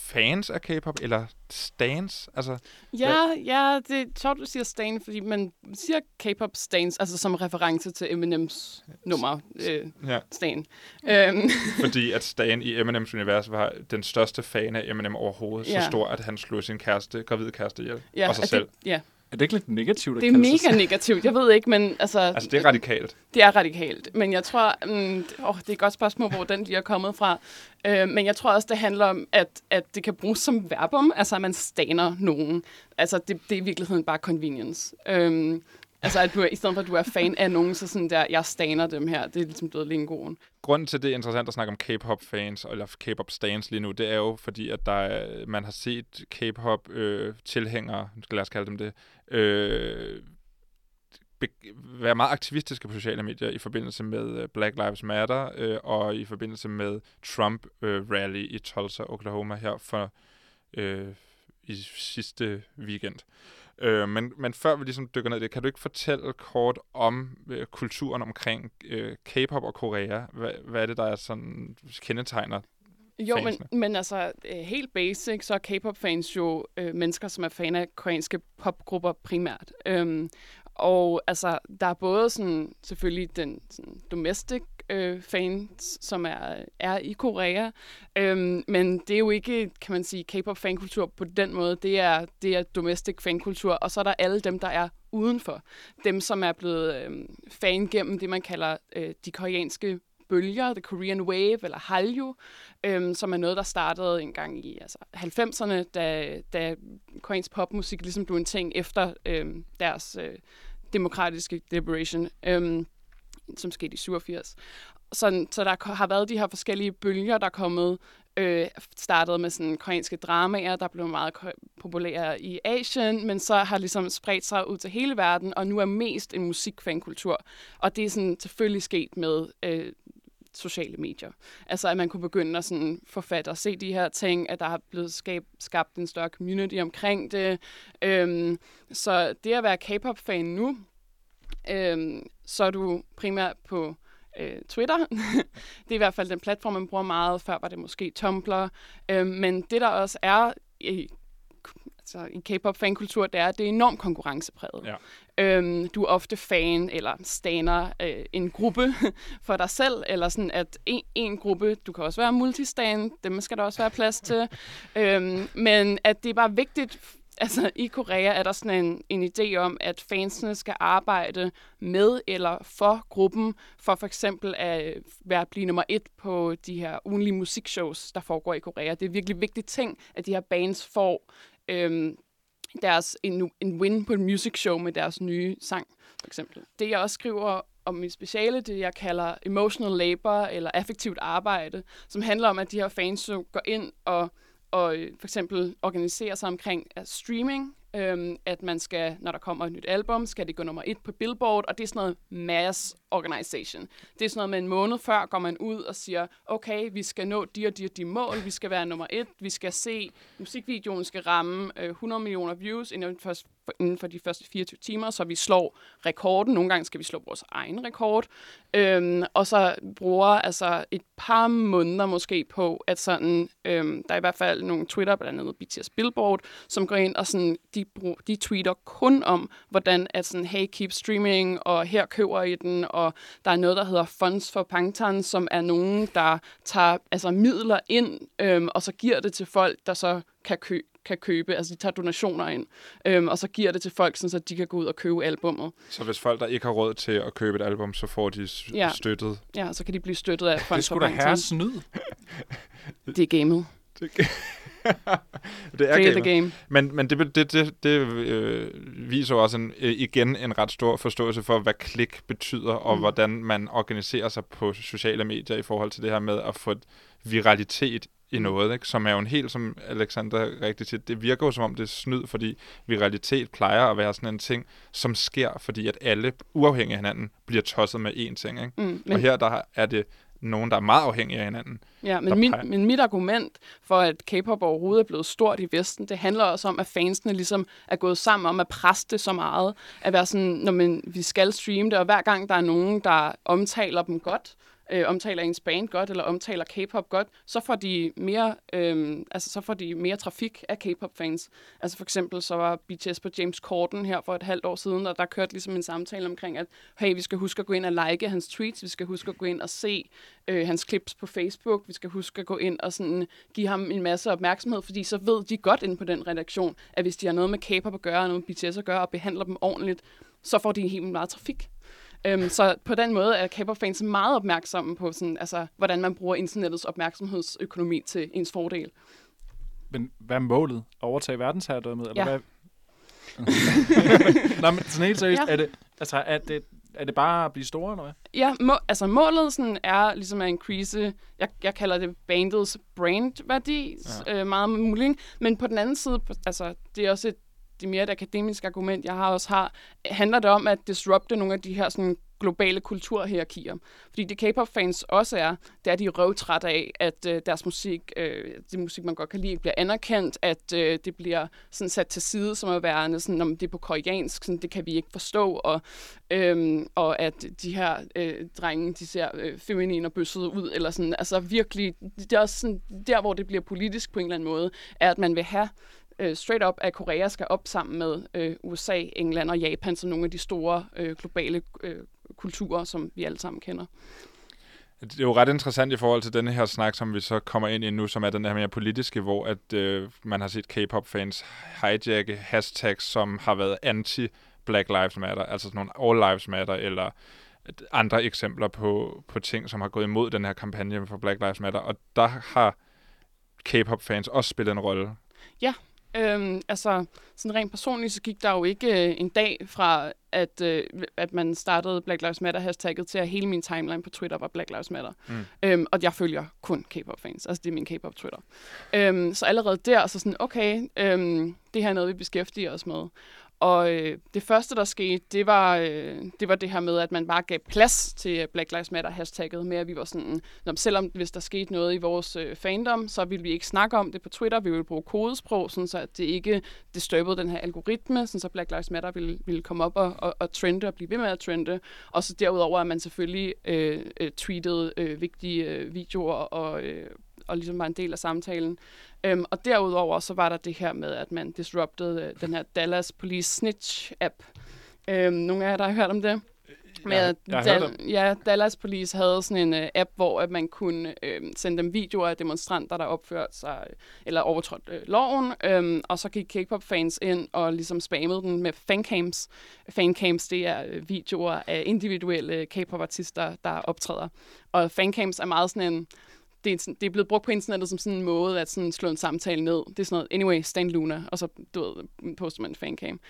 fans af K-pop, eller stans. Altså, Ja, ja, det er sjovt, du siger stan, fordi man siger K-pop stans, altså som reference til Eminems nummer, øh, ja, stan. Øhm, (laughs) fordi at Stan i Eminems univers var den største fan af Eminem overhovedet. Ja. Så stor, at han slog sin kæreste, gravide kæreste ihjel. ja, og sig selv. Det, ja, Er det ikke lidt negativt at det er kalde sig mega negativt. Jeg ved ikke, men altså... Altså, det er radikalt. Det er radikalt, men jeg tror, mm, åh, det er et godt spørgsmål, hvor den lige er kommet fra. Øh, men jeg tror også, det handler om, at, at det kan bruges som verbum, altså at man staner nogen. Altså det, det er i virkeligheden bare convenience. Øhm, altså at du er, i stedet for, at du er fan af nogen, så sådan der, jeg staner dem her, det er ligesom død lingoen. Grunden til, det er interessant at snakke om K-pop-fans, eller K-pop-stans lige nu, det er jo fordi, at der er, man har set K-pop-tilhængere, øh, lad os kalde dem det, øh, be- være meget aktivistiske på sociale medier i forbindelse med øh, Black Lives Matter øh, og i forbindelse med Trump-rally øh, i Tulsa, Oklahoma her for øh, i sidste weekend. Øh, men, men før vi ligesom dykker ned i det, kan du ikke fortælle kort om øh, kulturen omkring øh, K-pop og Korea? Hvad, hvad er det, der er sådan kendetegner? Jo, men, Fansene. men altså øh, helt basic, så er K-pop-fans jo øh, mennesker, som er fan af koreanske popgrupper primært. Øhm, og altså, der er både sådan, selvfølgelig den sådan, domestic øh, fans, som er, er i Korea, øhm, men det er jo ikke, kan man sige, K-pop-fankultur på den måde. Det er, det er domestic fankultur, og så er der alle dem, der er udenfor. Dem, som er blevet øh, fan gennem det, man kalder øh, de koreanske bølger, The Korean Wave eller Hallyu, øhm, som er noget, der startede en gang i altså, 90'erne, da, da koreansk popmusik ligesom blev en ting efter øhm, deres øh, demokratiske liberation, øhm, som skete i 87. Så, så der har været de her forskellige bølger, der er kommet øh, startede med sådan koreanske dramaer, der blev meget populære i Asien, men så har ligesom spredt sig ud til hele verden, og nu er mest en musikfankultur. Og det er sådan selvfølgelig sket med øh, sociale medier. Altså at man kunne begynde at sådan forfatte og se de her ting, at der har blevet skab, skabt en større community omkring det. Øhm, så det at være K-pop-fan nu, øhm, så er du primært på øh, Twitter. (laughs) det er i hvert fald den platform, man bruger meget. Før var det måske Tumblr. Øh, men det, der også er i, altså, i K-pop fankultur, det er, at det er enormt konkurrencepræget. Ja. Øhm, du er ofte fan eller staner øh, en gruppe (laughs) for dig selv, eller sådan at en, en gruppe, du kan også være multistan, dem skal der også være plads til. (laughs) øhm, men at det er bare vigtigt altså i Korea er der sådan en, en idé om, at fansene skal arbejde med eller for gruppen, for for eksempel at øh, være blive nummer et på de her ugenlige musikshows, der foregår i Korea. Det er virkelig vigtig ting, at de her bands får øhm, deres, en, en win på et music show med deres nye sang, for eksempel. Det jeg også skriver om mit speciale, det jeg kalder emotional labor, eller affektivt arbejde, som handler om, at de her fans øh, går ind og og øh, for eksempel organisere sig omkring streaming, øhm, at man skal, når der kommer et nyt album, skal det gå nummer et på Billboard, og det er sådan noget mass organization. Det er sådan noget med en måned før går man ud og siger, okay, vi skal nå de og de og de mål, vi skal være nummer et, vi skal se, musikvideoen skal ramme øh, 100 millioner views inden for, inden for de første 24 timer, så vi slår rekorden. Nogle gange skal vi slå vores egen rekord. Øhm, og så bruger altså et par måneder måske på, at sådan, øhm, der er i hvert fald nogle Twitter, blandt andet BTS Billboard, som går ind og sådan, de, de tweeter kun om, hvordan at sådan, hey, keep streaming, og her køber I den, og der er noget, der hedder Funds for Pangtan, som er nogen, der tager altså, midler ind, øhm, og så giver det til folk, der så kan købe kan købe, altså de tager donationer ind, øhm, og så giver det til folk, sådan, så de kan gå ud og købe albummet. Så hvis folk, der ikke har råd til at købe et album, så får de ja. støttet? Ja, så kan de blive støttet af Funds Det skulle da herre snyd. Det er gamet. det er game. game. Men, men det, det, det, det øh, viser også en, øh, igen en ret stor forståelse for, hvad klik betyder, og mm. hvordan man organiserer sig på sociale medier i forhold til det her med at få viralitet i mm. noget, ikke? som er jo en helt, som Alexander rigtig siger, det virker jo som om det er snyd, fordi viralitet plejer at være sådan en ting, som sker, fordi at alle, uafhængig af hinanden, bliver tosset med én ting. Ikke? Mm, men... Og her der er det nogen, der er meget afhængige af hinanden. Ja, men, min, men mit argument for, at K-pop overhovedet er blevet stort i Vesten, det handler også om, at fansene ligesom er gået sammen om at presse det så meget. At være sådan, når man, vi skal streame det, og hver gang der er nogen, der omtaler dem godt, øh, omtaler ens band godt, eller omtaler K-pop godt, så får de mere, øh, altså, så får de mere trafik af K-pop-fans. Altså for eksempel så var BTS på James Corden her for et halvt år siden, og der kørte ligesom en samtale omkring, at hey, vi skal huske at gå ind og like hans tweets, vi skal huske at gå ind og se øh, hans clips på Facebook, vi skal huske at gå ind og sådan give ham en masse opmærksomhed, fordi så ved de godt inde på den redaktion, at hvis de har noget med K-pop at gøre, og noget med BTS at gøre, og behandler dem ordentligt, så får de helt meget trafik. Øhm, så på den måde er K-pop-fans meget opmærksomme på, sådan, altså, hvordan man bruger internettets opmærksomhedsøkonomi til ens fordel. Men hvad er målet? Overtage verdensherredømmet? Eller ja. hvad? (laughs) Nå, men sådan helt seriøst, ja. er, det, altså, er, det, er det bare at blive store, eller hvad? Ja, må, altså målet sådan er ligesom at increase, jeg, jeg kalder det bandets brandværdi, ja. øh, meget muligt. Men på den anden side, altså det er også et det er mere et akademisk argument, jeg har også har, handler det om at disrupte nogle af de her sådan, globale kulturhierarkier. Fordi det K-pop-fans også er, det er de røvtrætte af, at øh, deres musik, øh, det musik, man godt kan lide, bliver anerkendt, at øh, det bliver sådan sat til side som at være sådan, om det er på koreansk, sådan, det kan vi ikke forstå, og, øh, og at de her øh, drenge, de ser øh, feminine og bøssede ud, eller sådan, altså virkelig, det er også sådan, der, hvor det bliver politisk på en eller anden måde, er, at man vil have øh, straight up, at Korea skal op sammen med øh, USA, England og Japan som nogle af de store øh, globale øh, kulturer, som vi alle sammen kender. Det er jo ret interessant i forhold til denne her snak, som vi så kommer ind i nu, som er den her mere politiske, hvor at øh, man har set K-pop-fans hijacke hashtags, som har været anti-Black Lives Matter, altså sådan nogle All Lives Matter, eller andre eksempler på, på ting, som har gået imod den her kampagne for Black Lives Matter, og der har K-pop-fans også spillet en rolle. Øhm, altså, sådan rent personligt, så gik der jo ikke øh, en dag fra, at, øh, at man startede Black Lives Matter-hashtagget til, at hele min timeline på Twitter var Black Lives Matter. Mm. Øhm, og jeg følger kun K-pop-fans. Altså, det er min K-pop-Twitter. Øhm, så allerede der, så sådan, okay, øhm, det her er noget, vi beskæftiger os med. Og øh, det første, der skete, det var, øh, det var det her med, at man bare gav plads til Black Lives Matter-hashtagget med, at vi var sådan, Nå, selvom hvis der skete noget i vores øh, fandom, så ville vi ikke snakke om det på Twitter, vi ville bruge kodesprog, sådan så at det ikke disturbede den her algoritme, sådan så Black Lives Matter ville, ville komme op og, og, og trende og blive ved med at trende. Og så derudover, at man selvfølgelig øh, øh tweetede øh, vigtige øh, videoer og, øh, og ligesom var en del af samtalen. Øhm, og derudover så var der det her med, at man disrupted øh, den her Dallas Police Snitch-app. Øhm, nogle af jer, der har hørt om det? Med, Jeg- jeg om ja, Dallas Police havde sådan en uh, app, hvor at man kunne øh, sende dem videoer af demonstranter, der opførte sig, øh, eller overtrådte øh, loven, øhm, og så gik K-pop-fans ind og ligesom spammede den med fancams. Fancams, det er øh, videoer af individuelle K-pop-artister, der optræder. Og fancams er meget sådan en, det er, sådan- det er blevet brugt på internettet som sådan en måde at sådan slå en samtale ned. Det er sådan noget, anyway, Stan Luna, og så, du ved, poster man en fancam.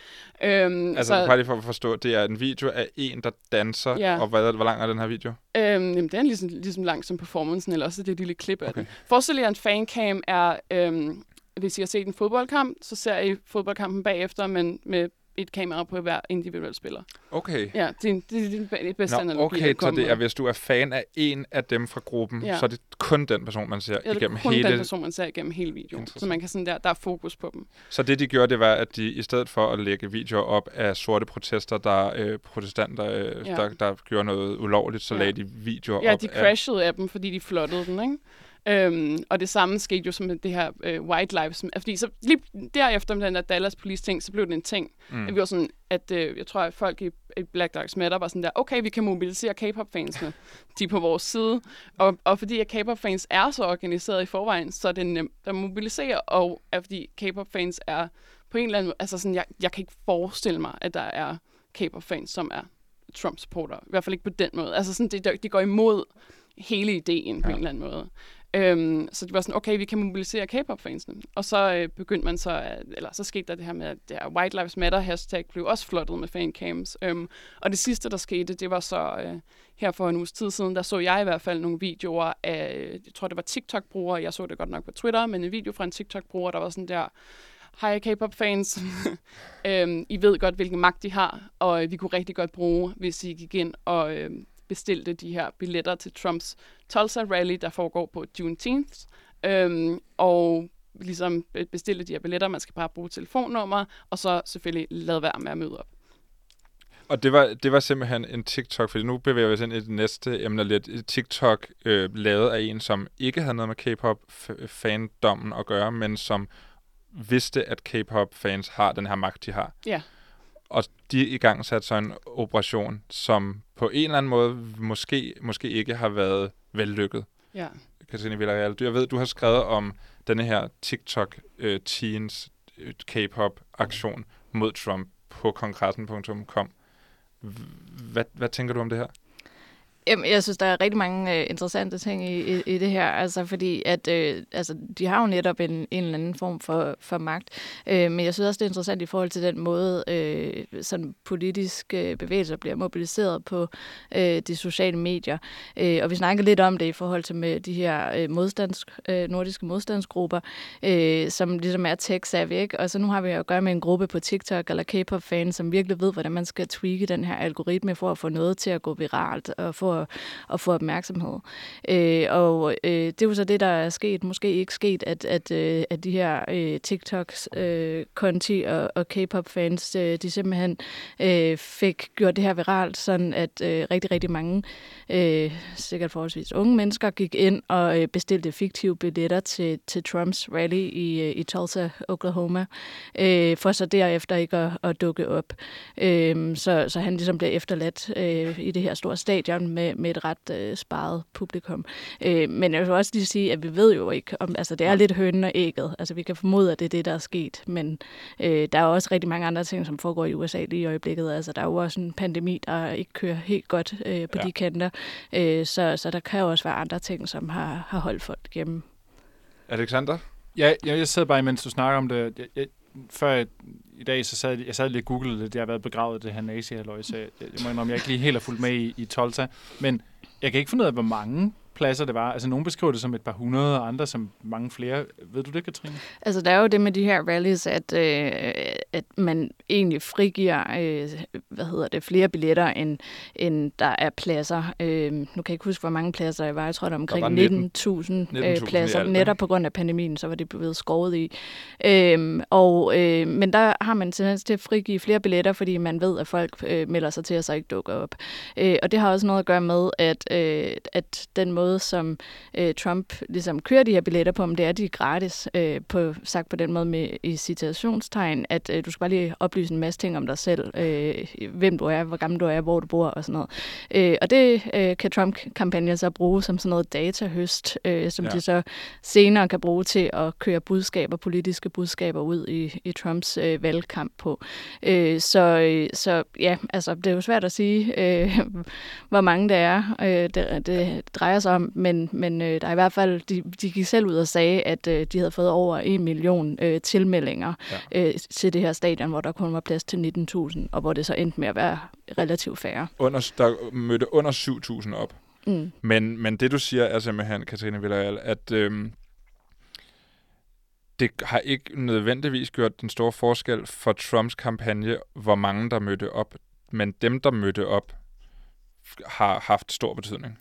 Øhm, Altså, så, bare lige for at forstå, det er en video af en, der danser, Ja. og hvad, hvor lang er den her video? Øhm, jamen, det er ligesom, ligesom langt som performancen, eller også det er et lille klip af Okay. okay. den. Forestil jer, en fancam er, øhm, hvis I har set en fodboldkamp, så ser I fodboldkampen bagefter, men med et kamera på hver individuel spiller. Okay. Ja, det er det, er be- bedste Nå, analogi, okay, så det er, hvis du er fan af en af dem fra gruppen, Ja. så er det kun den person, man ser Ja, det igennem kun hele... den person, man ser igennem hele videoen. Så man kan sådan der, der er fokus på dem. Så det, de gjorde, det var, at de i stedet for at lægge videoer op af sorte protester, der øh, protestanter, øh, Ja. der, der gjorde noget ulovligt, så Ja. lagde de videoer Ja, op de af... crashede af dem, fordi de flottede den, ikke? Øhm, og det samme skete jo som det her øh, White Lives. Fordi så lige derefter med den der Dallas Police ting, så blev det en ting. Mm. At vi var sådan, at øh, jeg tror, at folk i, i Black Lives Matter var sådan der, okay, vi kan mobilisere K-pop-fansene. De er på vores side. Og, og fordi at K-pop-fans er så organiseret i forvejen, så er det nemt at mobilisere. Og at fordi K-pop-fans er på en eller anden måde, altså sådan, jeg, jeg kan ikke forestille mig, at der er K-pop-fans, som er Trump-supporter. I hvert fald ikke på den måde. Altså sådan, det, det går imod hele ideen på Ja. en eller anden måde. Øhm, så det var sådan, okay, vi kan mobilisere K-pop-fansene. Og så øh, begyndte man så, at, eller så skete der det her med, at det her White Lives Matter hashtag blev også flottet med fancams. Øhm, og det sidste, der skete, det var så øh, her for en uges tid siden, der så jeg i hvert fald nogle videoer af, jeg tror det var TikTok-brugere, jeg så det godt nok på Twitter, men en video fra en TikTok-bruger, der var sådan der, Hej K-pop-fans, (laughs) øhm, I ved godt, hvilken magt de har, og øh, vi kunne rigtig godt bruge, hvis I gik ind og øh, bestilte de her billetter til Trumps Tulsa-rally, der foregår på Juneteenth, øhm, og ligesom be- bestille de her billetter. Man skal bare bruge telefonnummer, og så selvfølgelig lade være med at møde op. Og det var, det var simpelthen en TikTok, fordi nu bevæger vi os ind i det næste emne lidt. TikTok øh, lavet af en, som ikke havde noget med K-pop-fandommen at gøre, men som vidste, at K-pop-fans har den her magt, de har. Ja. Og de i gang satte så en operation, som på en eller anden måde måske, måske ikke har været vellykket. Ja. Katrine Villarreal, du- jeg ved, du har skrevet om denne her TikTok øh, teens øh, K-pop-aktion mod Trump på kongressen.com. Hvad, hvad tænker du om det her? Jamen, jeg synes, der er rigtig mange øh, interessante ting i, i, i det her, altså fordi at øh, altså, de har jo netop en, en eller anden form for, for magt, øh, men jeg synes også, det er interessant i forhold til den måde, øh, sådan politiske øh, bevægelser bliver mobiliseret på øh, de sociale medier. Øh, og vi snakker lidt om det i forhold til med de her øh, modstands, øh, nordiske modstandsgrupper, øh, som ligesom er tech-savvy, ikke? Og så nu har vi at gøre med en gruppe på TikTok eller K-pop-fans, som virkelig ved, hvordan man skal tweake den her algoritme for at få noget til at gå viralt og for at, at få opmærksomhed. Øh, og øh, det er jo så det, der er sket, måske ikke sket, at, at, øh, at de her øh, TikToks, øh, Conti og, og K-pop-fans, øh, de simpelthen øh, fik gjort det her viralt, sådan at øh, rigtig, rigtig mange, øh, sikkert forholdsvis unge mennesker, gik ind og øh, bestilte fiktive billetter til, til Trumps rally i, øh, i Tulsa, Oklahoma, øh, for så derefter ikke at, at dukke op. Øh, så, så han ligesom bliver efterladt øh, i det her store stadion med med, med et ret øh, sparet publikum. Øh, men jeg vil også lige sige, at vi ved jo ikke, om altså det er lidt hønnen og ægget. Altså vi kan formode, at det er det, der er sket, men øh, der er også rigtig mange andre ting, som foregår i USA lige i øjeblikket. Altså der er jo også en pandemi, der ikke kører helt godt øh, på ja. de kanter, øh, så, så der kan jo også være andre ting, som har, har holdt folk hjemme. Alexander? Ja, jeg, jeg sidder bare, mens du snakker om det. Jeg, jeg, før i dag, så sad jeg sad lige og googlede lidt. Jeg har været begravet det her nazi så jeg, jeg må indrømme, jeg ikke lige helt har fulgt med i, i Tolta. Men jeg kan ikke finde ud af, hvor mange pladser det var. Altså, nogen beskriver det som et par hundrede, og andre som mange flere. Ved du det, Katrine? Altså, der er jo det med de her rallies, at, øh, at man egentlig frigiver, øh, hvad hedder det, flere billetter, end, end der er pladser. Øh, nu kan jeg ikke huske, hvor mange pladser der var. Jeg tror, der er omkring 19.000 19 øh, pladser. Alt, netop på grund af pandemien, så var det blevet skåret i. Øh, og, øh, men der har man tendens til at frigive flere billetter, fordi man ved, at folk øh, melder sig til, at så ikke dukker op. Øh, og det har også noget at gøre med, at, øh, at den måde, måde, som øh, Trump ligesom kører de her billetter på, om det er, de gratis, øh, på, sagt på den måde med i citationstegn, at øh, du skal bare lige oplyse en masse ting om dig selv, øh, hvem du er, hvor gammel du er, hvor du bor og sådan noget. Øh, og det øh, kan Trump-kampagnen så bruge som sådan noget datahøst, øh, som ja. de så senere kan bruge til at køre budskaber, politiske budskaber ud i, i Trumps øh, valgkamp på. Øh, så, øh, så ja, altså det er jo svært at sige, øh, (laughs) hvor mange det er. Øh, det, det drejer sig om, men, men øh, der er i hvert fald, de, de gik selv ud og sagde, at øh, de havde fået over en million øh, tilmeldinger ja. øh, til det her stadion, hvor der kun var plads til 19.000, og hvor det så endte med at være relativt færre. Under, der mødte under 7.000 op. Mm. Men, men det du siger er simpelthen, Katrine Villarreal, at øh, det har ikke nødvendigvis gjort den store forskel for Trumps kampagne, hvor mange der mødte op. Men dem, der mødte op, har haft stor betydning.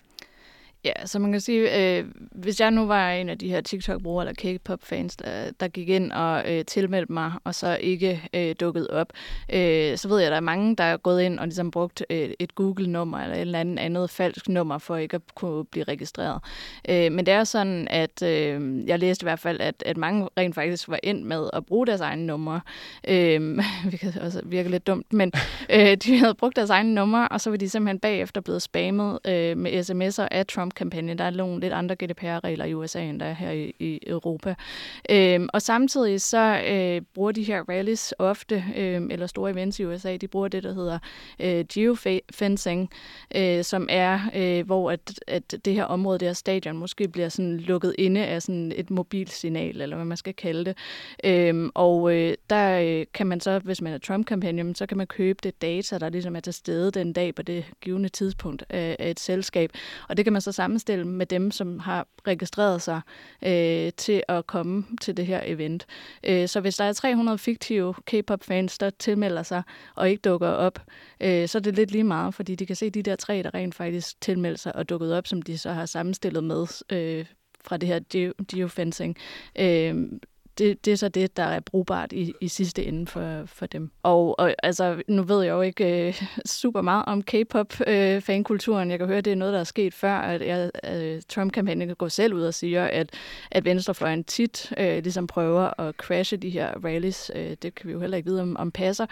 Ja, så man kan sige, øh, hvis jeg nu var en af de her TikTok-brugere eller K-pop-fans, der, der gik ind og øh, tilmeldte mig, og så ikke øh, dukkede op, øh, så ved jeg, at der er mange, der er gået ind og ligesom brugt øh, et Google-nummer eller et eller andet andet falsk nummer for ikke at kunne blive registreret. Øh, men det er sådan, at øh, jeg læste i hvert fald, at, at mange rent faktisk var ind med at bruge deres egne numre, øh, (laughs) hvilket også virker lidt dumt, men øh, de havde brugt deres egne numre, og så var de simpelthen bagefter blevet spammet øh, med sms'er af Trump kampagne Der er nogle lidt andre GDPR-regler i USA, end der er her i, i Europa. Øhm, og samtidig så øh, bruger de her rallies ofte, øh, eller store events i USA, de bruger det, der hedder øh, geofencing, øh, som er, øh, hvor at, at det her område, det her stadion, måske bliver sådan lukket inde af sådan et mobilsignal, eller hvad man skal kalde det. Øhm, og øh, der øh, kan man så, hvis man er Trump-kampagne, så kan man købe det data, der ligesom er til stede den dag på det givende tidspunkt af, af et selskab. Og det kan man så sammenstille med dem, som har registreret sig øh, til at komme til det her event. Øh, så hvis der er 300 fiktive K-pop-fans, der tilmelder sig og ikke dukker op, øh, så er det lidt lige meget, fordi de kan se de der tre, der rent faktisk tilmelder sig og dukket op, som de så har sammenstillet med øh, fra det her geofencing. Øh, det, det er så det, der er brugbart i, i sidste ende for, for dem. Og, og altså, nu ved jeg jo ikke øh, (laughs) super meget om K-pop-fankulturen. Øh, jeg kan høre, at det er noget, der er sket før, at jeg, øh, Trump-kampagnen går selv ud og siger, at, at venstrefløjen tit øh, ligesom prøver at crashe de her rallies. Øh, det kan vi jo heller ikke vide, om, om passer.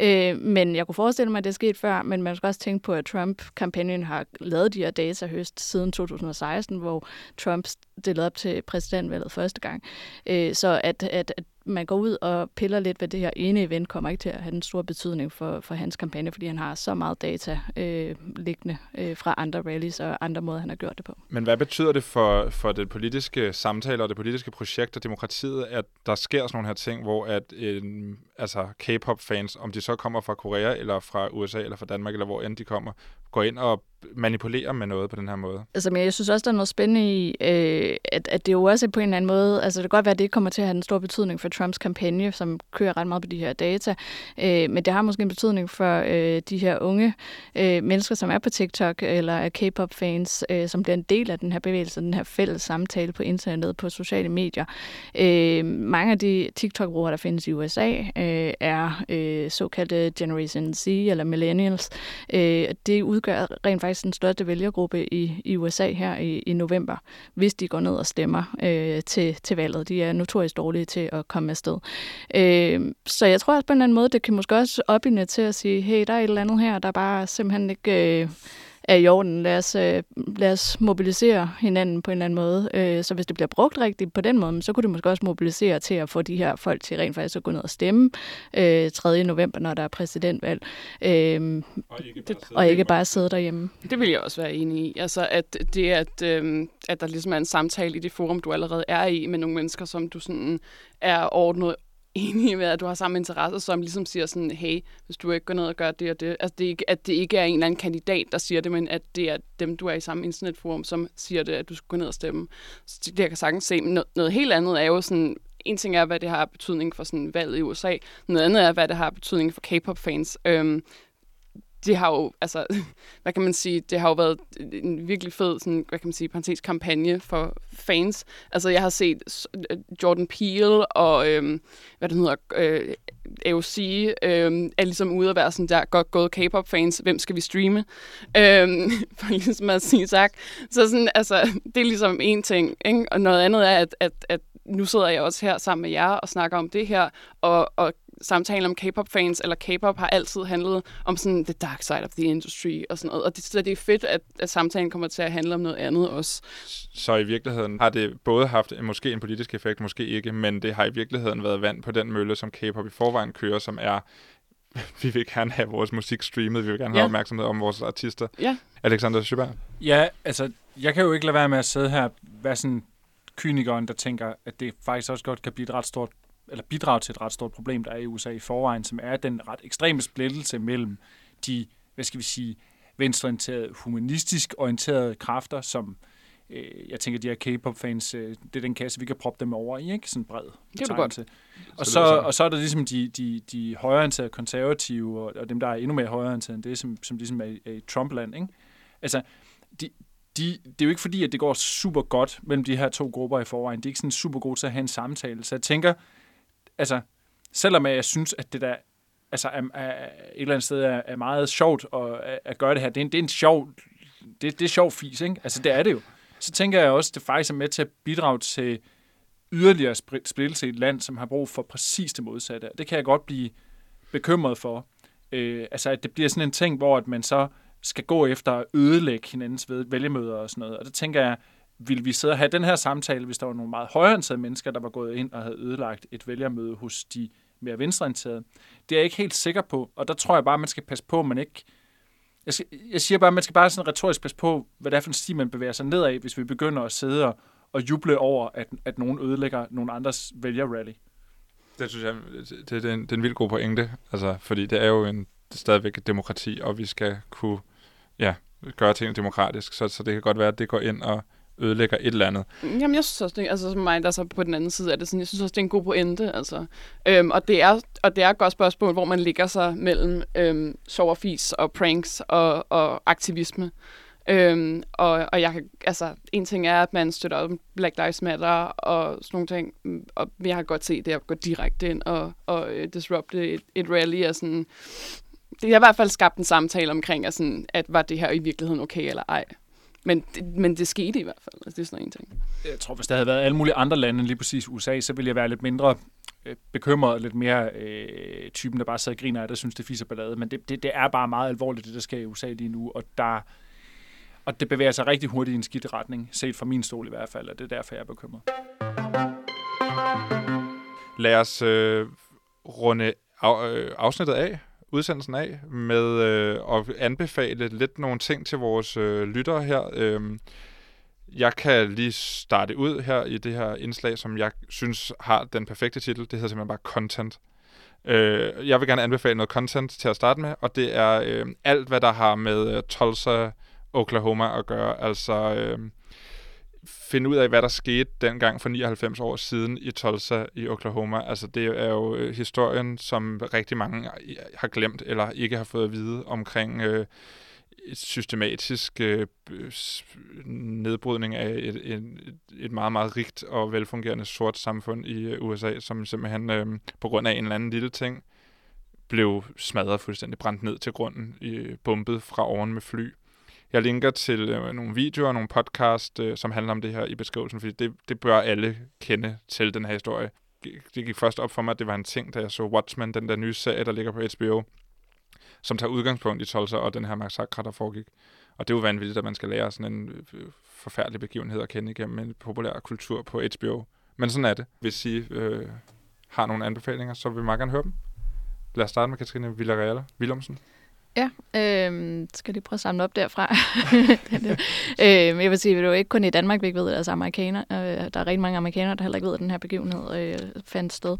Øh, men jeg kunne forestille mig, at det er sket før, men man skal også tænke på, at Trump-kampagnen har lavet de her data høst siden 2016, hvor Trump stillede op til præsidentvalget første gang. Øh, så at, at, at man går ud og piller lidt ved det her ene event, kommer ikke til at have en stor betydning for, for hans kampagne, fordi han har så meget data øh, liggende øh, fra andre rallies og andre måder, han har gjort det på. Men hvad betyder det for, for det politiske samtale og det politiske projekt og demokratiet, at der sker sådan nogle her ting, hvor at en, altså K-pop-fans, om de så kommer fra Korea eller fra USA eller fra Danmark eller hvor end de kommer, går ind og manipulere med noget på den her måde. Altså, men jeg synes også, der er noget spændende i, øh, at, at det jo også på en eller anden måde, altså det kan godt være, at det ikke kommer til at have en stor betydning for Trumps kampagne, som kører ret meget på de her data, øh, men det har måske en betydning for øh, de her unge øh, mennesker, som er på TikTok, eller er K-pop-fans, øh, som bliver en del af den her bevægelse, den her fælles samtale på internettet, på sociale medier. Øh, mange af de TikTok-brugere, der findes i USA, øh, er øh, såkaldte Generation Z, eller Millennials. Øh, det udgør rent faktisk den største vælgergruppe i, i USA her i, i november, hvis de går ned og stemmer øh, til, til valget. De er notorisk dårlige til at komme afsted. Øh, så jeg tror også på en eller anden måde, det kan måske også opinde til at sige, hey, der er et eller andet her, der bare simpelthen ikke... Øh, er i orden. Lad os, øh, lad os mobilisere hinanden på en eller anden måde. Øh, så hvis det bliver brugt rigtigt på den måde, så kunne det måske også mobilisere til at få de her folk til rent faktisk at gå ned og stemme øh, 3. november, når der er præsidentvalg. Øh, Og ikke det, og ikke bare sidde derhjemme. Det vil jeg også være enig i. Altså, at det, at, øhm, at der ligesom er en samtale i det forum, du allerede er i, med nogle mennesker, som du sådan er ordnet enige med, at du har samme interesser, som ligesom siger sådan, hey, hvis du ikke går ned og gør det og det. Altså, det er ikke, at det ikke er en eller anden kandidat, der siger det, men at det er dem, du er i samme internetforum, som siger det, at du skal gå ned og stemme. Så det jeg kan sagtens se. Men noget, noget helt andet er jo sådan, en ting er, hvad det har betydning for sådan valget i USA. Noget andet er, hvad det har betydning for K-pop-fans. Øhm, det har jo, altså, (laughs) hvad kan man sige, det har jo været en virkelig fed, sådan, hvad kan man sige, parentes kampagne for fans. Altså, jeg har set øh, Jordan Peele og, øhm, hvad det hedder, øh, AOC øhm, er ligesom ude at være sådan der, godt gået K-pop-fans, hvem skal vi streame? Øhm, (laughs) for ligesom at sige tak. Så sådan, altså, det er ligesom en ting, ikke? Og noget andet er, at, at, at nu sidder jeg også her sammen med jer og snakker om det her, og, og samtalen om K-pop-fans, eller K-pop har altid handlet om sådan the dark side of the industry og sådan noget. Og det, så det er fedt, at, at samtalen kommer til at handle om noget andet også. Så i virkeligheden har det både haft en, måske en politisk effekt, måske ikke, men det har i virkeligheden været vand på den mølle, som K-pop i forvejen kører, som er (laughs) vi vil gerne have vores musik streamet, vi vil gerne have Ja. opmærksomhed om vores artister. Ja. Alexander Søberg. Ja, altså, jeg kan jo ikke lade være med at sidde her, være sådan kynikeren, der tænker, at det faktisk også godt kan blive et ret stort, eller bidrage til et ret stort problem, der er i USA i forvejen, som er den ret ekstreme splittelse mellem de, hvad skal vi sige, venstreorienterede, humanistisk orienterede kræfter, som øh, jeg tænker, de her K-pop-fans, øh, det er den kasse, vi kan proppe dem over i, ikke? Sådan bred Det er du godt. Så Og så, er og så er der ligesom de, de, de højreorienterede konservative, og, og dem, der er endnu mere højreorienterede end det, som, som ligesom er, i- er i Trumpland, ikke? Altså, de, de, det er jo ikke fordi, at det går super godt mellem de her to grupper i forvejen. De er ikke sådan super gode til at have en samtale. Så jeg tænker, altså, selvom jeg synes, at det der altså, er, er, et eller andet sted er, er meget sjovt at, at- gøre det her, det er en, det er en sjov, det, det er sjov fis, ikke? Altså, det er det jo. Så tænker jeg også, at det faktisk er med til at bidrage til yderligere splittelse i et land, som har brug for præcis det modsatte. Det kan jeg godt blive bekymret for. Øh, altså, at det bliver sådan en ting, hvor at man så skal gå efter at ødelægge hinandens vælgemøder og sådan noget. Og det tænker jeg, vil vi sidde og have den her samtale, hvis der var nogle meget højreorienterede mennesker, der var gået ind og havde ødelagt et vælgermøde hos de mere venstreorienterede? Det er jeg ikke helt sikker på, og der tror jeg bare, man skal passe på, at man ikke... Jeg, skal, jeg siger bare, at man skal bare sådan retorisk passe på, hvad det er for en sti, man bevæger sig nedad, hvis vi begynder at sidde og, og juble over, at, at nogen ødelægger nogle andres vælgerrally. Det synes jeg, det, det, er en, det er en vildt god pointe, altså, fordi det er jo en, det er stadigvæk et demokrati, og vi skal kunne ja, gøre ting demokratisk, så, så det kan godt være, at det går ind og ødelægger et eller andet. Jamen, jeg synes også, det, altså som mig, der så på den anden side af det, sådan, jeg synes også, det er en god pointe, altså. Øhm, og, det er, og det er et godt spørgsmål, hvor man ligger sig mellem øhm, sjov og fis og pranks og, og aktivisme. Øhm, og, og jeg kan, altså, en ting er, at man støtter op Black Lives Matter og sådan nogle ting, og jeg har godt set det at gå direkte ind og, og øh, disrupte et, et rally og sådan, det har i hvert fald skabt en samtale omkring, at, sådan, at var det her i virkeligheden okay eller ej. Men det, men det skete i hvert fald. Altså, det er sådan en ting. Jeg tror, hvis der havde været alle mulige andre lande end lige præcis USA, så ville jeg være lidt mindre øh, bekymret, lidt mere øh, typen, der bare sidder og griner af det, synes, det fiser ballade. Men det, det, det er bare meget alvorligt, det der sker i USA lige nu, og der og det bevæger sig rigtig hurtigt i en skidt retning, set fra min stol i hvert fald, og det er derfor, jeg er bekymret. Lad os øh, runde af, øh, afsnittet af, udsendelsen af, med øh, at anbefale lidt nogle ting til vores øh, lyttere her. Øh, jeg kan lige starte ud her i det her indslag, som jeg synes har den perfekte titel. Det hedder simpelthen bare Content. Øh, jeg vil gerne anbefale noget content til at starte med, og det er øh, alt, hvad der har med øh, Tulsa, Oklahoma at gøre. Altså øh, finde ud af, hvad der skete dengang for 99 år siden i Tulsa i Oklahoma. Altså det er jo øh, historien, som rigtig mange øh, har glemt eller ikke har fået at vide omkring øh, et systematisk øh, nedbrydning af et, et, et meget, meget rigt og velfungerende sort samfund i øh, USA, som simpelthen øh, på grund af en eller anden lille ting blev smadret fuldstændig, brændt ned til grunden, øh, bumpet fra oven med fly. Jeg linker til øh, nogle videoer og nogle podcast, øh, som handler om det her i beskrivelsen, fordi det, det bør alle kende til den her historie. Det gik først op for mig, at det var en ting, da jeg så Watchmen, den der nye serie, der ligger på HBO, som tager udgangspunkt i Tulsa og den her massakre, der foregik. Og det er jo vanvittigt, at man skal lære sådan en øh, forfærdelig begivenhed at kende igennem en populær kultur på HBO. Men sådan er det. Hvis I øh, har nogle anbefalinger, så vil vi meget gerne høre dem. Lad os starte med Katrine Villarreal Willumsen. Ja, øh, skal lige prøve at samle op derfra. (laughs) øh, jeg vil sige, at det er jo ikke kun i Danmark, vi ikke ved, at der er amerikaner. Øh, der er rigtig mange amerikanere, der heller ikke ved, at den her begivenhed øh, fandt sted.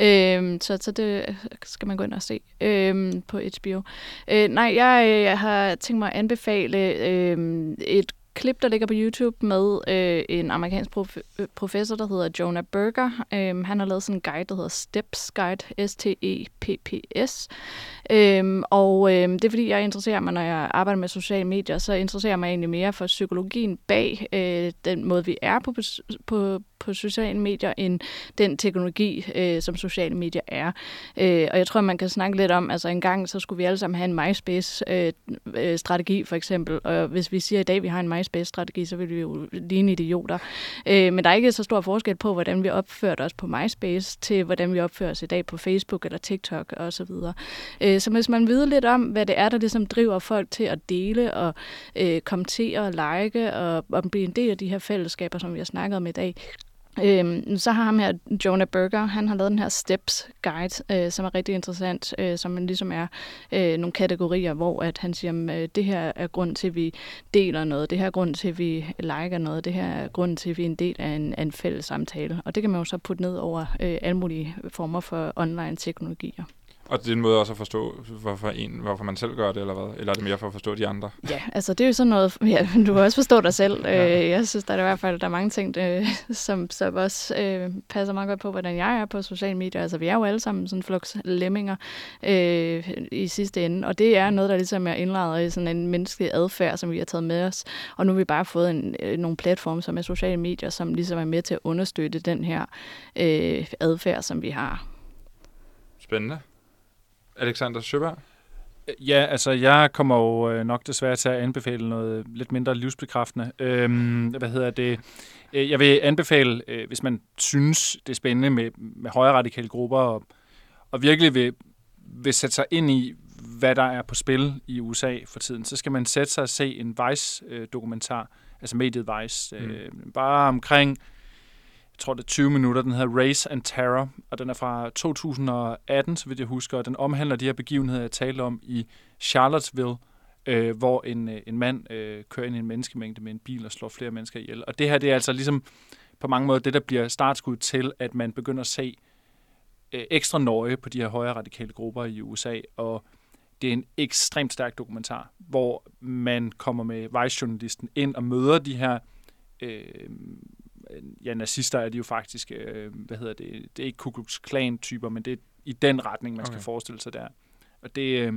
Øh, så, så det skal man gå ind og se øh, på HBO. Øh, nej, jeg, øh, jeg har tænkt mig at anbefale øh, et klip, der ligger på YouTube med øh, en amerikansk prof- øh, professor, der hedder Jonah Berger. Øh, han har lavet sådan en guide, der hedder STEPS Guide, S-T-E-P-P-S. Øh, og øh, det er fordi, jeg interesserer mig, når jeg arbejder med sociale medier, så interesserer jeg mig egentlig mere for psykologien bag øh, den måde, vi er på, på, på sociale medier, end den teknologi, øh, som sociale medier er. Øh, og jeg tror, man kan snakke lidt om, altså en gang, så skulle vi alle sammen have en MySpace-strategi, øh, øh, for eksempel. Og hvis vi siger i dag, vi har en MySpace-strategi, så vil vi jo ligne idioter. Øh, men der er ikke så stor forskel på, hvordan vi opførte os på MySpace, til hvordan vi opfører os i dag på Facebook eller TikTok osv. Øh, så hvis man ved lidt om, hvad det er, der ligesom driver folk til at dele og øh, kommentere og like og, og blive en del af de her fællesskaber, som vi har snakket om i dag, Øhm, så har ham her, Jonah Berger, han har lavet den her Steps Guide, øh, som er rigtig interessant, øh, som ligesom er øh, nogle kategorier, hvor at han siger, at øh, det her er grund til, at vi deler noget, det her er grund til, at vi liker noget, det her er grund til, at vi er en del af en, af en fælles samtale. Og det kan man jo så putte ned over øh, alle mulige former for online teknologier. Og det er en måde også at forstå, hvorfor, en, hvorfor man selv gør det, eller hvad? Eller er det mere for at forstå de andre? Ja, altså det er jo sådan noget, (laughs) ja, du kan også forstå dig selv. (laughs) Ja. Øh, jeg synes, der er i hvert fald der er mange ting, det, (laughs) som, som også øh, passer meget godt på, hvordan jeg er på sociale medier. Altså vi er jo alle sammen sådan flux lemminger øh, i sidste ende, og det er noget, der ligesom er indlejret i sådan en menneskelig adfærd, som vi har taget med os. Og nu har vi bare fået en, øh, nogle platforme, som er sociale medier, som ligesom er med til at understøtte den her øh, adfærd, som vi har. Spændende. Alexander Søberg? Ja, altså jeg kommer jo øh, nok desværre til at anbefale noget lidt mindre livsbekræftende. Øhm, hvad hedder det? Øh, jeg vil anbefale, øh, hvis man synes, det er spændende med, med højre radikale grupper, og, og virkelig vil, vil sætte sig ind i, hvad der er på spil i USA for tiden, så skal man sætte sig og se en Vice-dokumentar, altså mediet Vice, mm. øh, bare omkring jeg tror det er 20 minutter, den hedder Race and Terror, og den er fra 2018, så vidt jeg husker, og den omhandler de her begivenheder, jeg talte om i Charlottesville, øh, hvor en, øh, en mand øh, kører ind i en menneskemængde med en bil og slår flere mennesker ihjel. Og det her, det er altså ligesom på mange måder det, der bliver startskud til, at man begynder at se øh, ekstra nøje på de her højre radikale grupper i USA, og det er en ekstremt stærk dokumentar, hvor man kommer med vicejournalisten ind og møder de her øh, ja, nazister er de jo faktisk, øh, hvad hedder det, det er ikke Ku Klux Klan-typer, men det er i den retning, man okay. skal forestille sig der. Og det, øh,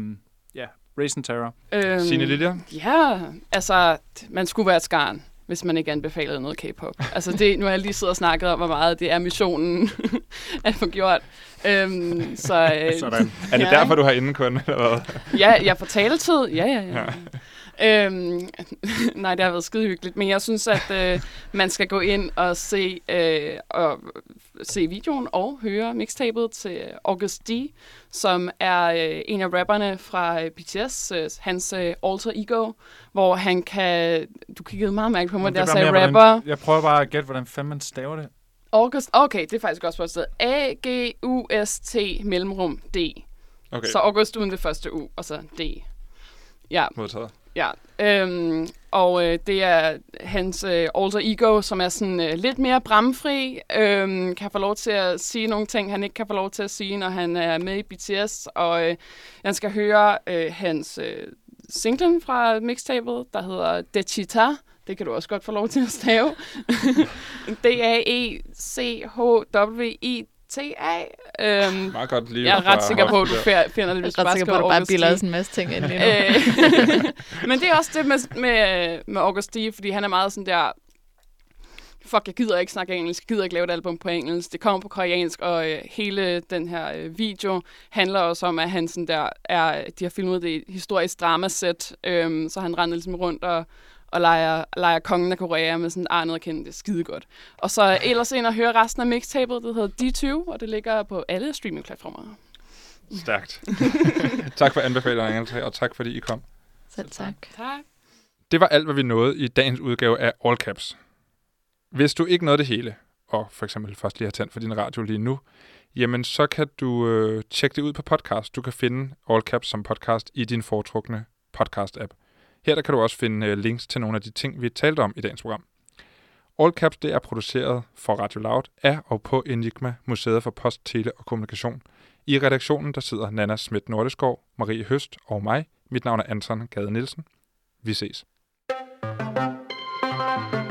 ja, Race and Terror. Øhm, Signe Lilja? Ja, altså, man skulle være et skarn hvis man ikke anbefalede noget K-pop. (laughs) Altså det, nu har jeg lige siddet og snakket om, hvor meget det er missionen (laughs) at få gjort. Øhm, så, øh, Sådan. Er det ja, derfor, du har indekund, eller hvad? ja, jeg får taletid. Ja, ja, ja. ja. Øhm, (laughs) nej, det har været skide hyggeligt, men jeg synes, at øh, man skal gå ind og se, øh, og se videoen og høre mixtapet til August D, som er øh, en af rapperne fra øh, BTS, øh, hans øh, alter ego, hvor han kan... Du kiggede meget mærkeligt på mig, der sagde rapper. Hvordan, jeg prøver bare at gætte, hvordan fanden man staver det. August, okay, det er faktisk også på et sted. A-G-U-S-T mellemrum D. Okay. Så August uden det første U, og så D. Ja. Modtaget. Ja, øhm, og øh, det er hans øh, alter ego, som er sådan øh, lidt mere bramfri, øh, kan få lov til at sige nogle ting, han ikke kan få lov til at sige, når han er med i BTS, og øh, han skal høre øh, hans øh, singlen fra mixtapet, der hedder Dechita, det kan du også godt få lov til at stave. (laughs) D-A-E-C-H-W-I TA. Øhm, Meget godt lige jeg er ret sikker på, at du finder det, hvis du bare skriver på, at du bare bilder en masse ting ind lige nu. Øh, (laughs) men det er også det med, med, med Augusti, fordi han er meget sådan der, fuck, jeg gider ikke snakke engelsk, jeg gider ikke lave et album på engelsk, det kommer på koreansk, og øh, hele den her øh, video handler også om, at han sådan der er, de har filmet det i et historisk dramasæt, øh, så han render ligesom rundt og og leger, leger kongen af Korea med sådan Arne og kende det skide godt. Og så ellers ind og høre resten af mixtapet, det hedder D20, og det ligger på alle streamingplatformer. Stærkt. (laughs) tak for anbefalingen, og tak fordi I kom. Selv tak. Tak. Det var alt, hvad vi nåede i dagens udgave af All Caps. Hvis du ikke nåede det hele, og for eksempel først lige har tændt for din radio lige nu, jamen så kan du øh, tjekke det ud på podcast. Du kan finde All Caps som podcast i din foretrukne podcast-app. Her der kan du også finde øh, links til nogle af de ting, vi talte om i dagens program. All Caps det er produceret for Radio Loud af og på Enigma, Museet for Post, Tele og Kommunikation. I redaktionen der sidder Nana Schmidt Nordeskov, Marie Høst og mig. Mit navn er Anton Gade Nielsen. Vi ses. thank you